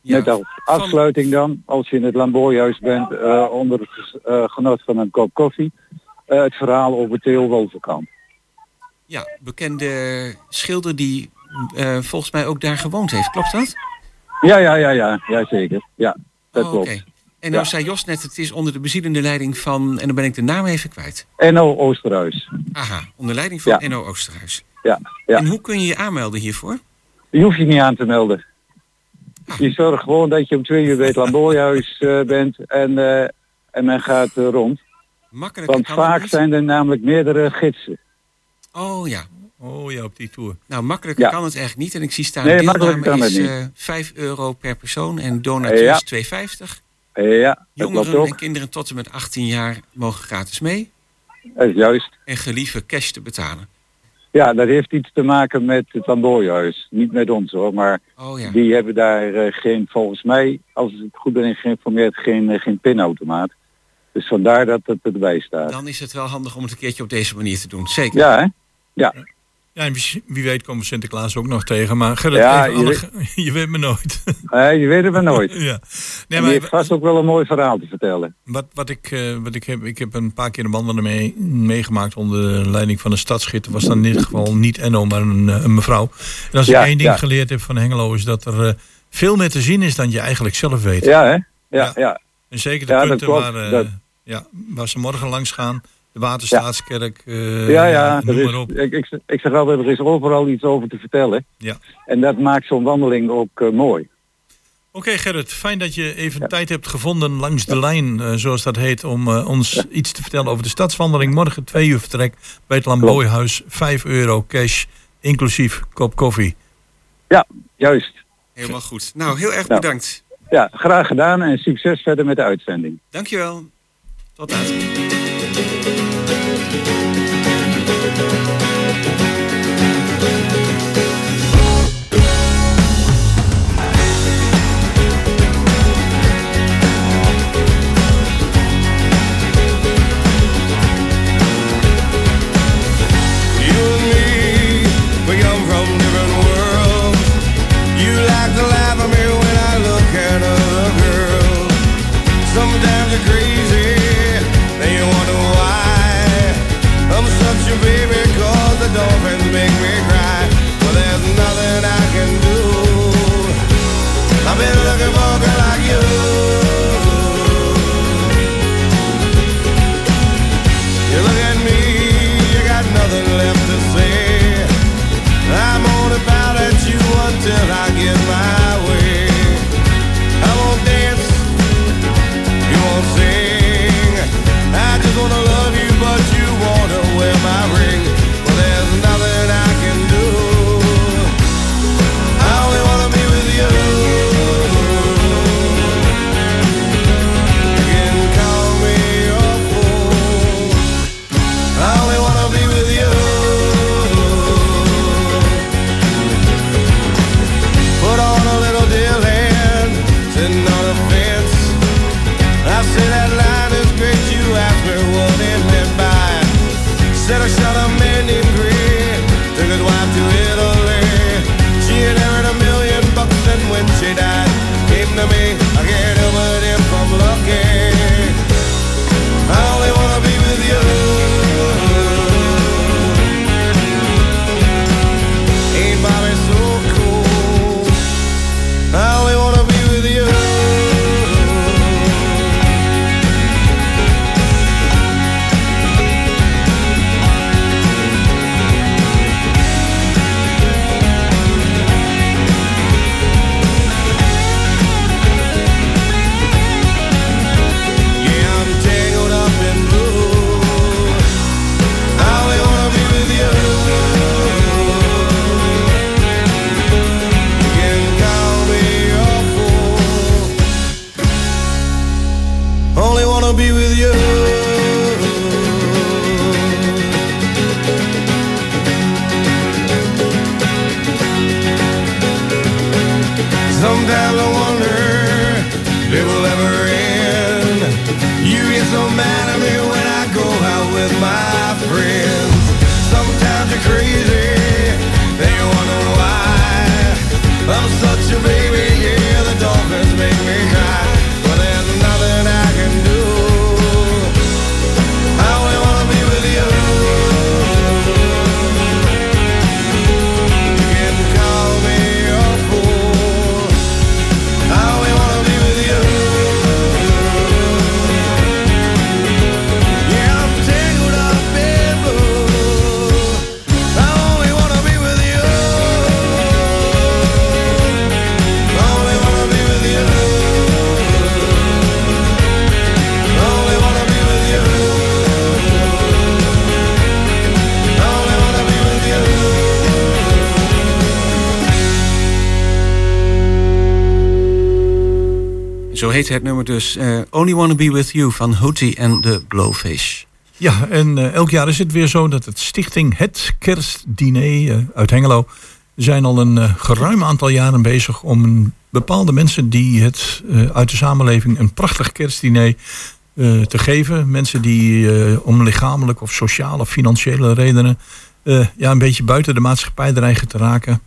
Net als afsluiting dan, als je in het Lamboyhuis bent, onder het genot van een kop koffie, het verhaal over Theo Wolverkamp. Ja, bekende schilder die volgens mij ook daar gewoond heeft. Klopt dat? Ja, ja, ja, ja, ja zeker. Ja, dat Oh, klopt. En nou Ja. zei Jos net, het is onder de bezielende leiding van, en dan ben ik de naam even kwijt. N.O. Oosterhuis. Aha, onder leiding van Ja. NO Oosterhuis. Ja, ja. En hoe kun je je aanmelden hiervoor? Die hoef je niet aan te melden. Je zorgt gewoon dat je om twee uur bij het Lamboyhuis eh, bent en, eh, en men gaat eh, rond. Makkelijker Want vaak zijn er namelijk meerdere gidsen. Oh ja. Oh ja, op die tour. Nou, makkelijker Ja. kan het echt niet. En ik zie staan, Nee, deelname is het niet. eh 5 euro per persoon en donateur Ja. is 2,50. Eh, ja, Jongeren en kinderen tot en met 18 jaar mogen gratis mee. Dat is juist. En gelieve cash te betalen. Ja, dat heeft iets te maken met het Lamboyhuis. Niet met ons hoor, maar Oh ja. die hebben daar eh, geen, volgens mij, als ik het goed ben geïnformeerd, geen, eh, geen pinautomaat. Dus vandaar dat het erbij staat. Dan is het wel handig om het een keertje op deze manier te doen. Zeker. Ja, hè? Ja. Ja, en wie, wie weet komen we Sinterklaas ook nog tegen. Maar Gerrit, Ja, je alle- je, weet... me nooit. Eh, je weet het maar nooit. ja. Nee, maar heeft vast ook wel een mooi verhaal te vertellen. wat, wat, ik, eh, wat ik heb, ik heb een paar keer een wandelen mee, meegemaakt onder de leiding van een stadsgitter. Was dan in dit geval niet Enno, maar een, eh, een mevrouw. En als Ja, ik één ding ja. geleerd heb van Hengelo is dat er eh, veel meer te zien is dan je eigenlijk zelf weet. Ja, hè? Ja, ja. En zeker de punten waar, ja, waar ze morgen langs gaan. De Waterstaatskerk, eh, ja, ja, noem dat maar is, op. ik, ik, ik zeg altijd, er is overal iets over te vertellen. Ja. En dat maakt zo'n wandeling ook eh, mooi. Oké Gerrit, fijn dat je even tijd hebt gevonden langs de lijn, eh, zoals dat heet, om eh, ons iets te vertellen over de stadswandeling. Morgen twee uur vertrek bij het Lamboyhuis, 5 euro cash, inclusief kop koffie. Ja, juist. Helemaal goed. Nou, heel erg Nou. bedankt. Ja, graag gedaan en succes verder met de uitzending. Dankjewel. Tot Het nummer dus eh, Only Wanna Be With You van Hootie and the Blowfish. Ja, en eh, elk jaar is het weer zo dat het stichting Het Kerstdiner eh, uit Hengelo... zijn al een geruim aantal jaren bezig om bepaalde mensen... die het uit de samenleving een prachtig kerstdiner te geven. Mensen die om lichamelijk of sociale of financiële redenen... ja, een beetje buiten de maatschappij dreigen te raken...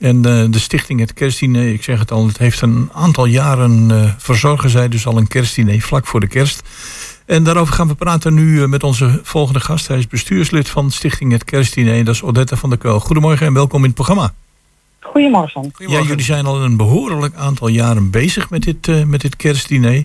En eh, de stichting Het Kerstdiner, ik zeg het al, het heeft een aantal jaren eh, verzorgen zij dus al een kerstdiner vlak voor de kerst. En daarover gaan we praten nu eh, met onze volgende gast. Hij is bestuurslid van Stichting Het Kerstdiner. Dat is Odette van der Keul. Goedemorgen en welkom in het programma. Goedemorgen. Ja, jullie zijn al een behoorlijk aantal jaren bezig met dit, eh, met dit kerstdiner.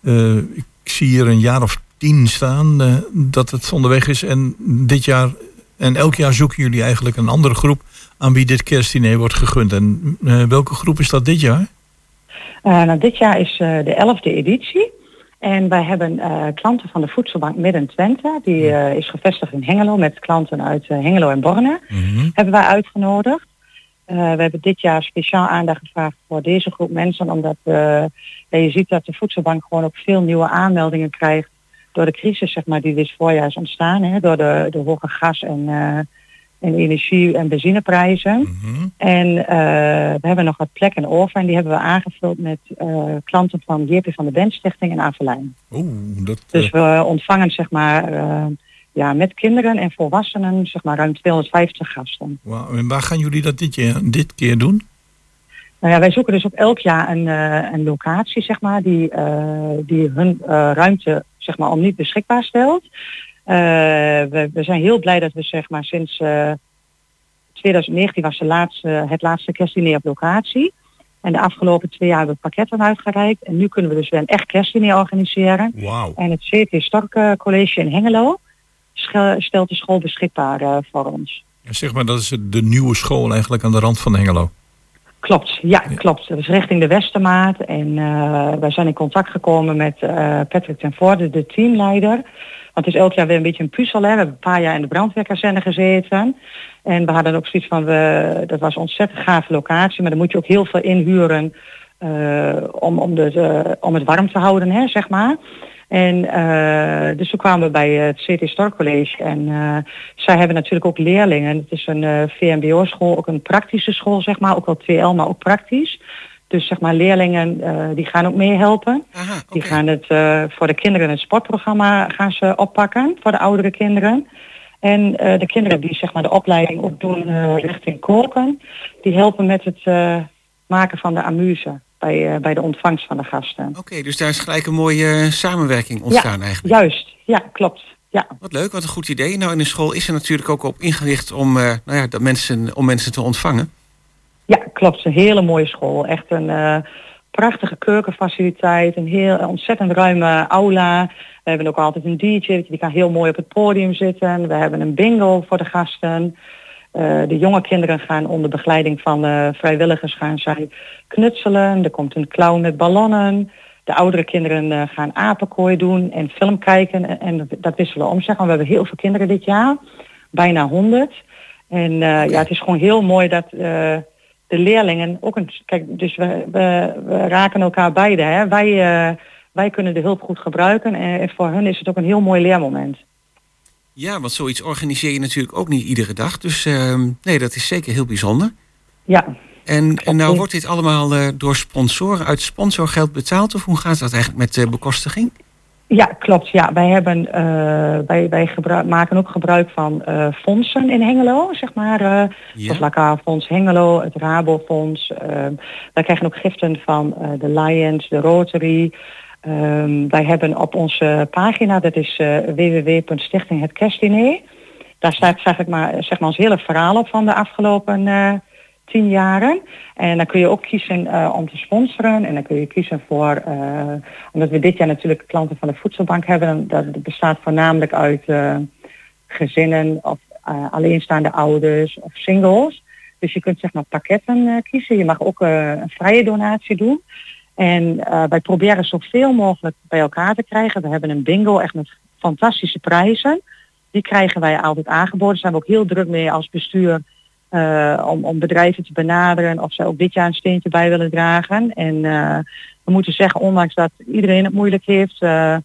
Eh, ik zie hier een jaar of tien staan eh, dat het onderweg is. En dit jaar en elk jaar zoeken jullie eigenlijk een andere groep aan wie dit kerstdiner wordt gegund. En eh, welke groep is dat dit jaar? Eh, nou, dit jaar is eh, de elfde editie. En wij hebben klanten van de Voedselbank Midden-Twente. Die eh, is gevestigd in Hengelo met klanten uit Hengelo en Borne. Hebben wij uitgenodigd. We hebben dit jaar speciaal aandacht gevraagd voor deze groep mensen. Omdat je ziet dat de Voedselbank gewoon ook veel nieuwe aanmeldingen krijgt. Door de crisis zeg maar, die dit voorjaar is ontstaan. Hè, door de, de hoge gas- en, en energie- en benzineprijzen. En eh, we hebben nog wat plekken over en die hebben we aangevuld met eh, klanten van JP van de Bent Stichting en Avelijn. Oeh, dat... Dus we ontvangen zeg maar eh, ja, met kinderen en volwassenen zeg maar ruim 250 gasten. Wauw, en waar gaan jullie dat dit, jaar, dit keer doen? Nou ja, wij zoeken dus ook elk jaar een, eh, een locatie zeg maar die, eh, die hun eh, ruimte zeg maar om niet beschikbaar stelt. Eh, we, we zijn heel blij dat we zeg maar sinds eh, 2019 was de laatste, het laatste kerstdiner op locatie. En de afgelopen twee jaar hebben we pakketten uitgereikt. En nu kunnen we dus weer een echt kerstdiner organiseren. Wauw. En het CT Stork eh, College in Hengelo stelt de school beschikbaar eh, voor ons. Zeg maar, dat is de nieuwe school eigenlijk aan de rand van Hengelo. Klopt, ja, klopt. Dat is richting de Westermaat. En eh, wij zijn in contact gekomen met eh, Patrick ten Voorde, de teamleider. Want het is elk jaar weer een beetje een puzzel. Hè. We hebben een paar jaar in de brandweerkazerne gezeten. En we hadden ook zoiets van, we, dat was een ontzettend gave locatie. Maar dan moet je ook heel veel inhuren eh, om, om, de, eh, om het warm te houden, hè, zeg maar. En eh, dus toen kwamen we bij het CT Stork College en zij hebben natuurlijk ook leerlingen. Het is een VMBO-school, ook een praktische school, zeg maar, ook wel 2L, maar ook praktisch. Dus zeg maar leerlingen eh, die gaan ook meehelpen. Die gaan het eh, voor de kinderen het sportprogramma gaan ze oppakken voor de oudere kinderen. En eh, de kinderen die zeg maar de opleiding ook doen richting koken, die helpen met het maken van de amuse bij, bij de ontvangst van de gasten. Oké, dus daar is gelijk een mooie samenwerking ontstaan ja, eigenlijk. Juist, ja, klopt. Ja. Wat leuk, wat een goed idee. Nou, in de school is er natuurlijk ook op ingericht om, nou ja, dat mensen, om mensen te ontvangen. Ja, klopt. Een hele mooie school. Echt een eh, prachtige keukenfaciliteit. Een heel ontzettend ruime aula. We hebben ook altijd een DJ, die kan heel mooi op het podium zitten. We hebben een bingo voor de gasten. Eh, de jonge kinderen gaan onder begeleiding van de vrijwilligers gaan zij knutselen. Er komt een clown met ballonnen. De oudere kinderen eh, gaan apenkooi doen en film kijken. En, dat wisselen om zeggen. We hebben heel veel kinderen dit jaar. Bijna 100. En ja, het is gewoon heel mooi dat de leerlingen ook een... Kijk, dus we, we, we raken elkaar beide. Hè? Wij, eh, wij kunnen de hulp goed gebruiken. En voor hun is het ook een heel mooi leermoment. Ja, want zoiets organiseer je natuurlijk ook niet iedere dag. Dus ehm, nee, dat is zeker heel bijzonder. Ja, En, en nou wordt dit allemaal eh, door sponsoren uit sponsorgeld betaald? Of hoe gaat dat eigenlijk met de bekostiging? Ja, klopt. Ja, wij, hebben, eh, wij, wij gebruik, maken ook gebruik van eh, fondsen in Hengelo, zeg maar. eh Ja. Het Laka Fonds Hengelo, het Rabofonds. wij krijgen ook giften van de Lions, de Rotary. Ehm, wij hebben op onze pagina, dat is uh, www.stichtinghetkerstdiner. Daar staat zeg, ik maar, zeg maar ons hele verhaal op van de afgelopen tien jaren. En dan kun je ook kiezen eh, om te sponsoren. En dan kun je kiezen voor, eh, omdat we dit jaar natuurlijk klanten van de voedselbank hebben. Dat bestaat voornamelijk uit eh, gezinnen of alleenstaande ouders of singles. Dus je kunt zeg maar pakketten kiezen. Je mag ook een vrije donatie doen. En wij proberen zoveel mogelijk bij elkaar te krijgen. We hebben een bingo echt met fantastische prijzen. Die krijgen wij altijd aangeboden. Daar zijn we ook heel druk mee als bestuur eh, om, om bedrijven te benaderen of zij ook dit jaar een steentje bij willen dragen. En eh, we moeten zeggen, ondanks dat iedereen het moeilijk heeft, eh,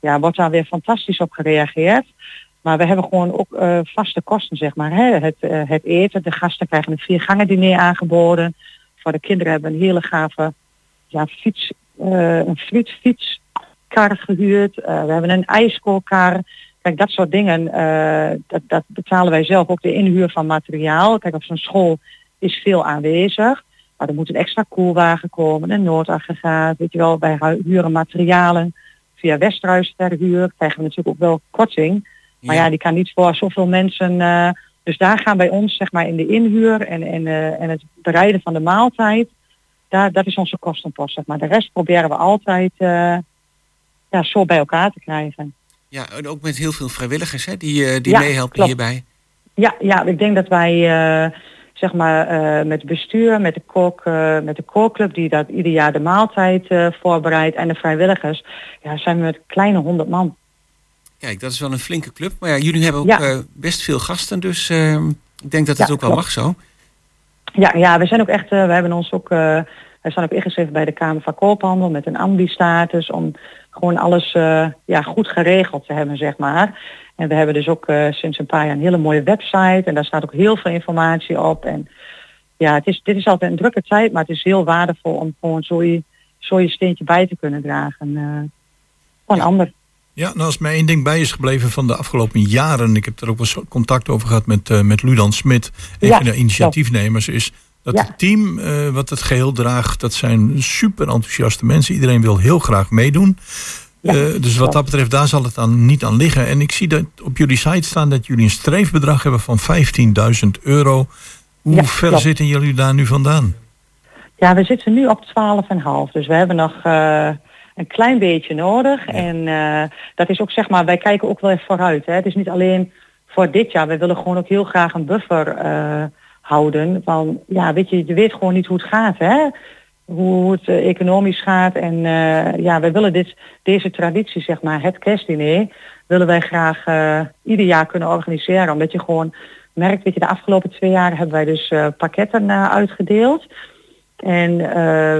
ja, wordt daar weer fantastisch op gereageerd. Maar we hebben gewoon ook vaste kosten, zeg maar. Hè? Het, het eten, de gasten krijgen een viergangen diner aangeboden. Voor de kinderen hebben we een hele gave ja, fiets, een gehuurd. Eh, we hebben een ijskoolkar. Kijk, dat soort dingen, eh, dat, dat betalen wij zelf. Ook de inhuur van materiaal. Kijk, op zo'n school is veel aanwezig. Maar er moet een extra koelwagen komen, een noodaggregaat. Weet je wel, wij hu- huren materialen. Via Westruis verhuur krijgen we natuurlijk ook wel korting. Maar ja, die kan niet voor zoveel mensen. eh, dus daar gaan bij ons, zeg maar, in de inhuur en, en, eh, en het bereiden van de maaltijd. Daar, dat is onze kostenpost, zeg maar. De rest proberen we altijd ja, zo bij elkaar te krijgen. Ja, en ook met heel veel vrijwilligers hè, die, eh, die Ja, meehelpen klopt. hierbij. Ja, ja, ik denk dat wij eh, zeg maar eh, met het bestuur, met de kok, met de kookclub die dat ieder jaar de maaltijd voorbereidt en de vrijwilligers, ja, zijn we met kleine honderd man. Kijk, dat is wel een flinke club. Maar ja, jullie hebben ook Ja. best veel gasten. Dus eh, ik denk dat het Ja, ook wel klopt. mag zo. Ja, ja, we zijn ook echt, we hebben ons ook, we staan ook ingeschreven bij de Kamer van Koophandel met een ambi-status om gewoon alles eh, ja, goed geregeld te hebben, zeg maar. En we hebben dus ook eh, sinds een paar jaar een hele mooie website en daar staat ook heel veel informatie op. En ja, het is, dit is altijd een drukke tijd, maar het is heel waardevol om gewoon zo je, zo je steentje bij te kunnen dragen. eh van ander. Ja, nou als mij één ding bij is gebleven van de afgelopen jaren. Ik heb er ook wel contact over gehad met, met Ludan Smit, een Ja, van de initiatiefnemers. Is dat Ja. het team eh, wat het geheel draagt, dat zijn super enthousiaste mensen. Iedereen wil heel graag meedoen. Eh, dus wat dat betreft, daar zal het dan niet aan liggen. En ik zie dat op jullie site staan dat jullie een streefbedrag hebben van 15.000 euro. Hoe Ja, ver klopt. zitten jullie daar nu vandaan? Ja, we zitten nu op 12,5. Dus we hebben nog eh, een klein beetje nodig. En dat is ook zeg maar, wij kijken ook wel even vooruit. Hè. Het is niet alleen voor dit jaar. We willen gewoon ook heel graag een buffer houden. Van ja, weet je, je weet gewoon niet hoe het gaat. Hè? Hoe het eh, economisch gaat. En eh, ja, wij willen dit, deze traditie, zeg maar, het kerstdiner, willen wij graag eh, ieder jaar kunnen organiseren. Omdat je gewoon merkt, weet je, de afgelopen twee jaar hebben wij dus pakketten uitgedeeld. En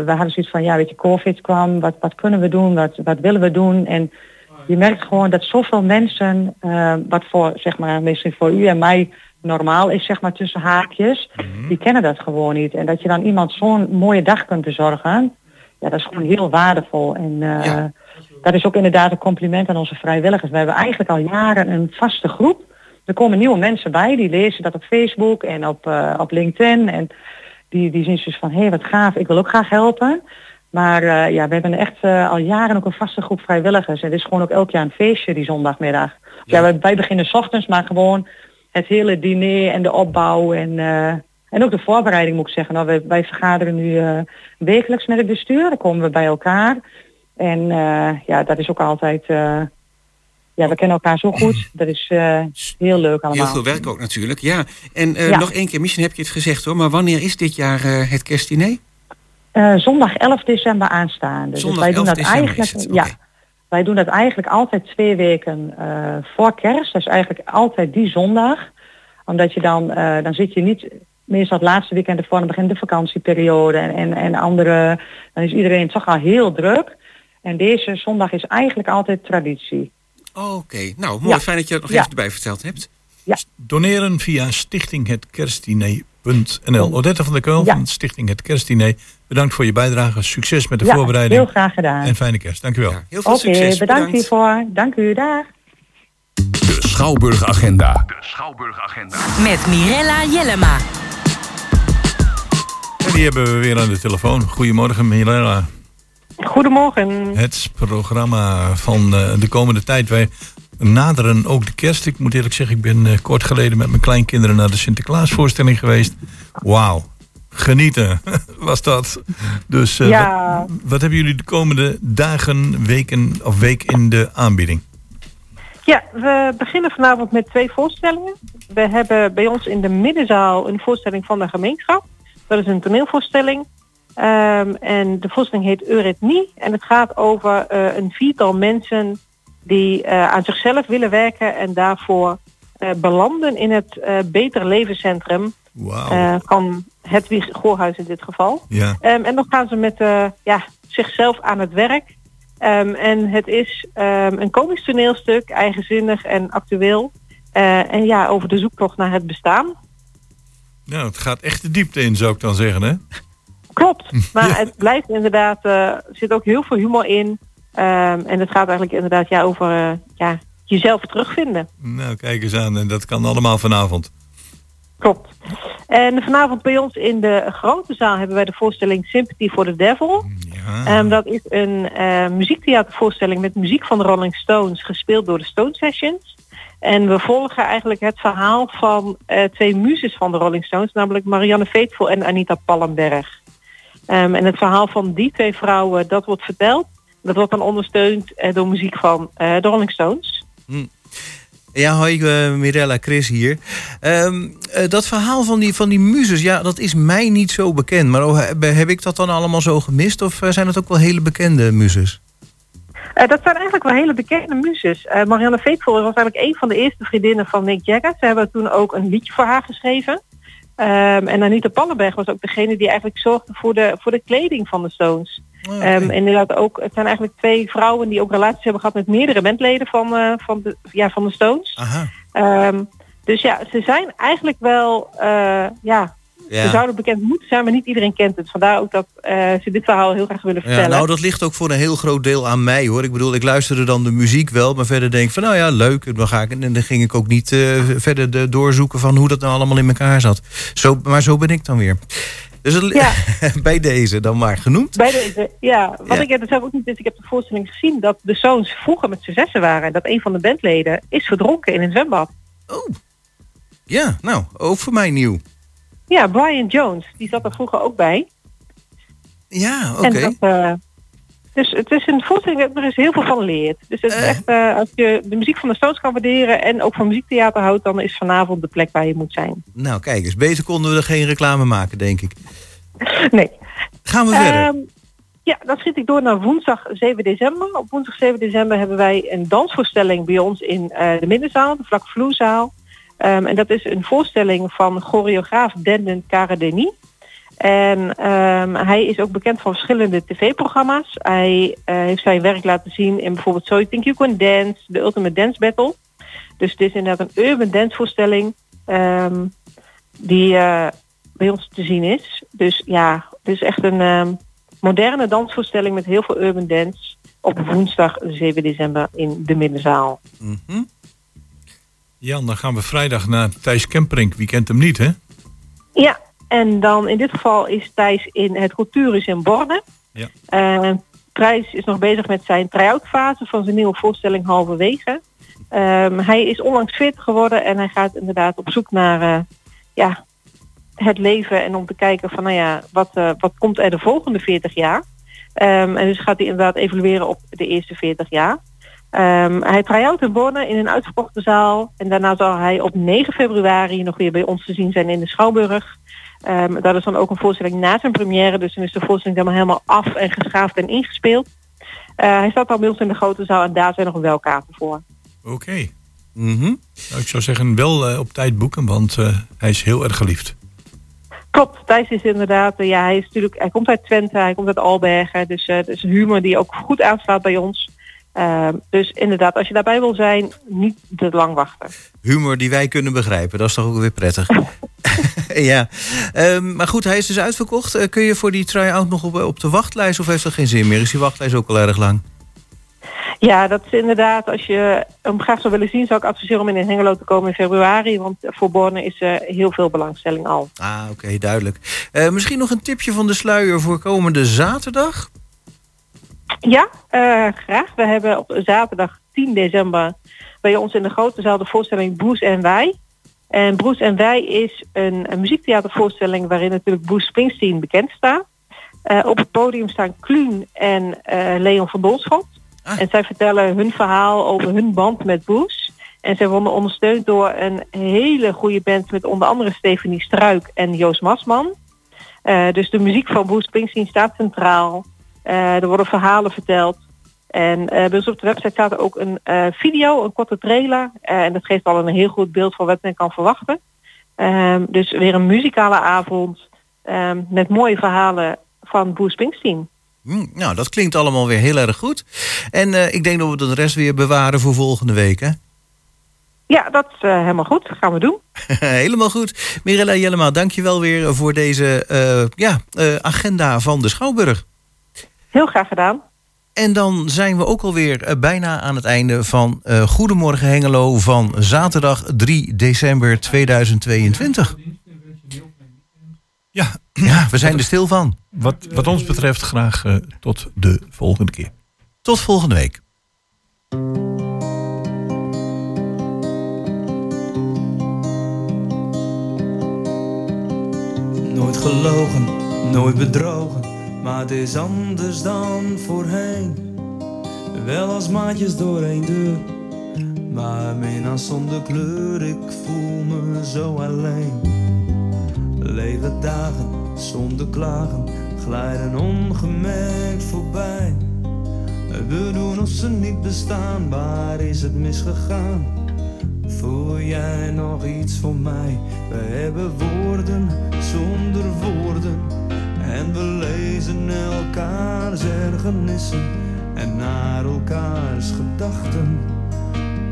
we hadden zoiets van, ja, weet je, COVID kwam, wat, wat kunnen we doen, wat, wat willen we doen? En je merkt gewoon dat zoveel mensen, wat voor, zeg maar, misschien voor u en mij normaal is, zeg maar, tussen haakjes, die kennen dat gewoon niet. En dat je dan iemand zo'n mooie dag kunt bezorgen, ja, dat is gewoon heel waardevol. En eh, dat is ook inderdaad een compliment aan onze vrijwilligers. We hebben eigenlijk al jaren een vaste groep. Er komen nieuwe mensen bij, die lezen dat op Facebook en op, eh, op LinkedIn. En die, die zien dus van, hé, hey, wat gaaf, ik wil ook graag helpen. Maar eh, ja, we hebben echt al jaren ook een vaste groep vrijwilligers. En het is gewoon ook elk jaar een feestje die zondagmiddag. Ja, wij, wij beginnen 's ochtends, maar gewoon het hele diner en de opbouw en, eh, en ook de voorbereiding moet ik zeggen. Nou, wij, wij vergaderen nu eh, wekelijks met het bestuur, dan komen we bij elkaar. En eh, ja, dat is ook altijd, ja, we kennen elkaar zo goed. Dat is heel leuk allemaal. Heel veel werk ook natuurlijk, ja. En Ja. nog één keer, misschien heb je het gezegd hoor, maar wanneer is dit jaar het kerstdiner? Zondag 11 december aanstaande. Zondag dus wij doen 11 dat eigenlijk, ja. Wij doen dat eigenlijk altijd twee weken eh, voor kerst. Dus eigenlijk altijd die zondag. Omdat je dan, eh, dan zit je niet meestal het laatste weekend ervoor, dan begint de vakantieperiode en, en, en andere, dan is iedereen toch al heel druk. En deze zondag is eigenlijk altijd traditie. Oké, nou mooi, Ja. fijn dat je dat nog Ja. even erbij verteld hebt. Ja. Doneren via Odette van der Keul van Stichting Het Kerstdiner. Bedankt voor je bijdrage. Succes met de Ja, voorbereiding. heel graag gedaan. En fijne kerst. Dankjewel. Heel Oké, bedankt hiervoor. Dank u, dag. De Schouwburg-agenda. Met Mirella Jellema. En die hebben we weer aan de telefoon. Goedemorgen, Mirella. Goedemorgen. Het programma van eh, de komende tijd. Wij naderen ook de kerst. Ik moet eerlijk zeggen, ik ben eh, kort geleden met mijn kleinkinderen naar de Sinterklaasvoorstelling geweest. Wauw. Genieten was dat. Dus eh, Ja. wat, wat hebben jullie de komende dagen, weken of week in de aanbieding? Ja, we beginnen vanavond met twee voorstellingen. We hebben bij ons in de middenzaal een voorstelling van de gemeenschap. Dat is een toneelvoorstelling. Ehm, en de voorstelling heet Eurythmie. En het gaat over eh, een viertal mensen die eh, aan zichzelf willen werken en daarvoor eh, belanden in het eh Beter Levenscentrum eh, van Hedwig Goorhuis in dit geval. Ja. Ehm, en dan gaan ze met ja, zichzelf aan het werk. Ehm, en het is ehm, een komisch toneelstuk, eigenzinnig en actueel. En ja, over de zoektocht naar het bestaan. Nou, het gaat echt de diepte in, zou ik dan zeggen, hè? Klopt, maar het blijft inderdaad, er zit ook heel veel humor in. Ehm, en het gaat eigenlijk inderdaad ja, over eh, ja, jezelf terugvinden. Nou, kijk eens aan. En dat kan allemaal vanavond. Klopt. En vanavond bij ons in de grote zaal hebben wij de voorstelling Sympathy for the Devil. Ehm, dat is een eh, muziektheatervoorstelling met muziek van de Rolling Stones, gespeeld door de Stone Sessions. En we volgen eigenlijk het verhaal van eh, twee muzes van de Rolling Stones, namelijk Marianne Faithfull en Anita Pallenberg. Ehm, en het verhaal van die twee vrouwen, dat wordt verteld. Dat wordt dan ondersteund eh, door muziek van eh, de Rolling Stones. Ja, hoi eh, Mirella, Chris hier. Ehm, eh, dat verhaal van die, van die muzes, ja, dat is mij niet zo bekend. Maar oh, heb, heb ik dat dan allemaal zo gemist? Of zijn het ook wel hele bekende muzes? Dat zijn eigenlijk wel hele bekende muzes. Marianne Faithfull was eigenlijk een van de eerste vriendinnen van Mick Jagger. Ze hebben toen ook een liedje voor haar geschreven. Ehm, en Anita Pallenberg was ook degene die eigenlijk zorgde voor de, voor de kleding van de Stones. Ehm, en inderdaad ook, het zijn eigenlijk twee vrouwen die ook relaties hebben gehad met meerdere bandleden van, eh, van, de, ja, van de Stones. Aha. Ehm, dus ja, ze zijn eigenlijk wel, eh, ja, Ja. ze zouden bekend moeten zijn, maar niet iedereen kent het. Vandaar ook dat eh, ze dit verhaal heel graag willen vertellen. Ja, nou, dat ligt ook voor een heel groot deel aan mij hoor. Ik bedoel, ik luisterde dan de muziek wel, maar verder denk ik van nou ja, leuk. Dan, ga ik, en dan ging ik ook niet verder de, doorzoeken van hoe dat nou allemaal in elkaar zat. Zo, maar zo ben ik dan weer. Dus het, Ja. bij deze dan maar genoemd. Bij deze, ja. Wat Ja. ik het zelf ook niet wist, ik heb de voorstelling gezien dat de Stones vroeger met z'n zessen waren. En dat een van de bandleden is verdronken in een zwembad. Ja, nou, ook voor mij nieuw. Ja, Brian Jones, die zat er vroeger ook bij. Ja, oké. En dat, eh, dus het is een voorstelling er is heel veel van leert. Dus het is echt, eh, als je de muziek van de Stones kan waarderen en ook van muziektheater houdt, dan is vanavond de plek waar je moet zijn. Nou, kijk eens, beter konden we er geen reclame maken, denk ik. Nee. Gaan we verder. Ehm, ja, dan schiet ik door naar woensdag 7 december. Op woensdag 7 december hebben wij een dansvoorstelling bij ons in eh, de middenzaal, de vlakvloerzaal. Ehm, en dat is een voorstelling van choreograaf Denden Karadeni. En ehm, hij is ook bekend van verschillende tv-programma's. Hij eh, heeft zijn werk laten zien in bijvoorbeeld So You Think You Can Dance, de Ultimate Dance Battle. Dus het is inderdaad een urban dance voorstelling ehm, die eh, bij ons te zien is. Dus ja, het is echt een ehm, moderne dansvoorstelling met heel veel urban dance op woensdag 7 december in de middenzaal. Mhm. Jan, dan gaan we vrijdag naar Thijs Kemperink. Wie kent hem niet, hè? Ja, en dan in dit geval is Thijs in het Cultuurhuis in Borden. Ja. Eh, Thijs is nog bezig met zijn try-out fase van zijn nieuwe voorstelling Halverwege. Ehm, hij is onlangs fit geworden en hij gaat inderdaad op zoek naar eh, ja, het leven en om te kijken van nou ja, wat, eh, wat komt er de volgende 40 jaar. Ehm, en dus gaat hij inderdaad evalueren op de eerste 40 jaar. Ehm, hij try-out in Borne in een uitverkochte zaal. En daarna zal hij op 9 februari nog weer bij ons te zien zijn in de Schouwburg. Ehm, dat is dan ook een voorstelling na zijn première. Dus dan is de voorstelling helemaal, helemaal af en geschaafd en ingespeeld. Eh, hij staat al ons in de grote zaal en daar zijn nog wel kaarten voor. Oké. Mhm. Nou, ik zou zeggen, wel eh, op tijd boeken, want eh, hij is heel erg geliefd. Klopt, Thijs is inderdaad, ja, hij, is natuurlijk, hij komt uit Twente, hij komt uit Albergen. Dus eh, het is een humor die ook goed aanslaat bij ons. Ehm, dus inderdaad, als je daarbij wil zijn, niet te lang wachten. Humor die wij kunnen begrijpen, dat is toch ook weer prettig. ja, Ehm, maar goed, hij is dus uitverkocht. Eh, kun je voor die try-out nog op, op de wachtlijst of heeft dat geen zin meer? Is die wachtlijst ook al erg lang? Ja, dat is inderdaad, als je hem graag zou willen zien, zou ik adviseren om in Hengelo te komen in februari. Want voor Borne is er heel veel belangstelling al. Ah, oké, duidelijk. Eh, misschien nog een tipje van de sluier voor komende zaterdag? Ja, graag. We hebben op zaterdag 10 december bij ons in de grote zaal de voorstelling Broes en Wij. En Broes en Wij is een, een muziektheatervoorstelling waarin natuurlijk Bruce Springsteen bekend staat. Eh, op het podium staan Kluun en eh, Leon van Bolschot. En zij vertellen hun verhaal over hun band met Bruce. En zij worden ondersteund door een hele goede band met onder andere Stephanie Struik en Joost Masman. Eh, dus de muziek van Bruce Springsteen staat centraal. er worden verhalen verteld. En uh, bij ons op de website staat er ook een uh, video, een korte trailer. Uh, en dat geeft al een heel goed beeld van wat men kan verwachten. Ehm, dus weer een muzikale avond ehm, met mooie verhalen van Bruce Springsteen. Hm, nou, dat klinkt allemaal weer heel erg goed. En ik denk dat we de rest weer bewaren voor volgende week, hè? Ja, dat is helemaal goed. gaan we doen. helemaal goed. Mirella Jellema, dank je wel weer voor deze ja, agenda van de Schouwburg. Heel graag gedaan. En dan zijn we ook alweer eh, bijna aan het einde van uh, Goedemorgen Hengelo van zaterdag 3 december 2022. Ja, ja we zijn er stil van. Wat, wat ons betreft graag uh, tot de volgende keer. Tot volgende week. Nooit gelogen, nooit bedrogen maar het is anders dan voorheen. Wel als maatjes door één deur, maar minnaar zonder kleur. Ik voel me zo alleen. Lege dagen zonder klagen glijden ongemerkt voorbij. We doen of ze niet bestaan, waar is het misgegaan? Voel jij nog iets voor mij? We hebben woorden zonder woorden en we lezen elkaars ergernissen en naar elkaars gedachten.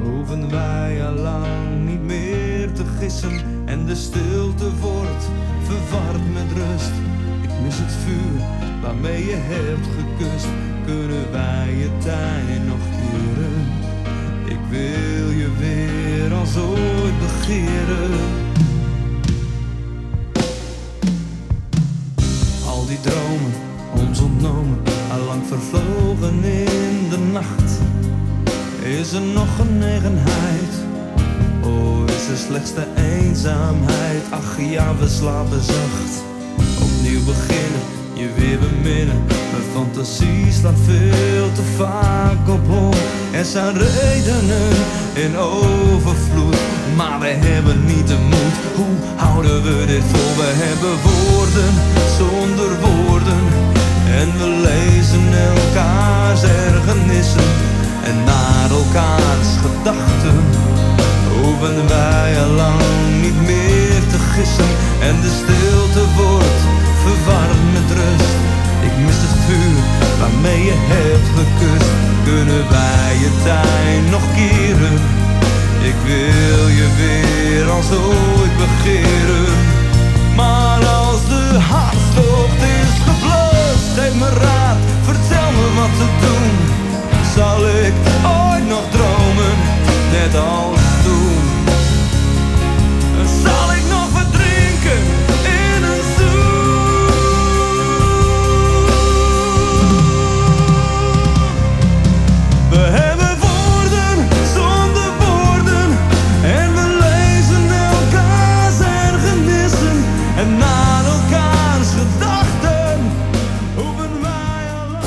Hoeven wij al lang niet meer te gissen en de stilte wordt verward met rust. Ik mis het vuur waarmee je hebt gekust. Kunnen wij je tijd nog keren? Ik wil je weer als ooit begeren. Dromen ons ontnomen, allang vervlogen in de nacht. Is er nog genegenheid? Oh, is er slechts de eenzaamheid? Ach ja, we slapen zacht. Opnieuw beginnen, je weer beminnen. Mijn fantasie slaat veel te vaak op hol. Er zijn redenen in overvloed, maar we hebben niet de moed. Hoe houden we dit vol? We hebben woorden zonder woorden. En we lezen elkaars ergernissen en naar elkaars gedachten. Hoeven wij al lang niet meer te gissen en de stilte wordt verwarmd met rust. Ik mis het vuur waarmee je hebt gekust. Kunnen wij je tijd nog keren? Ik wil je weer als ooit begeren. Maar als de hartstocht is geblust, geef me raad, vertel me wat te doen. Zal ik ooit nog dromen, net als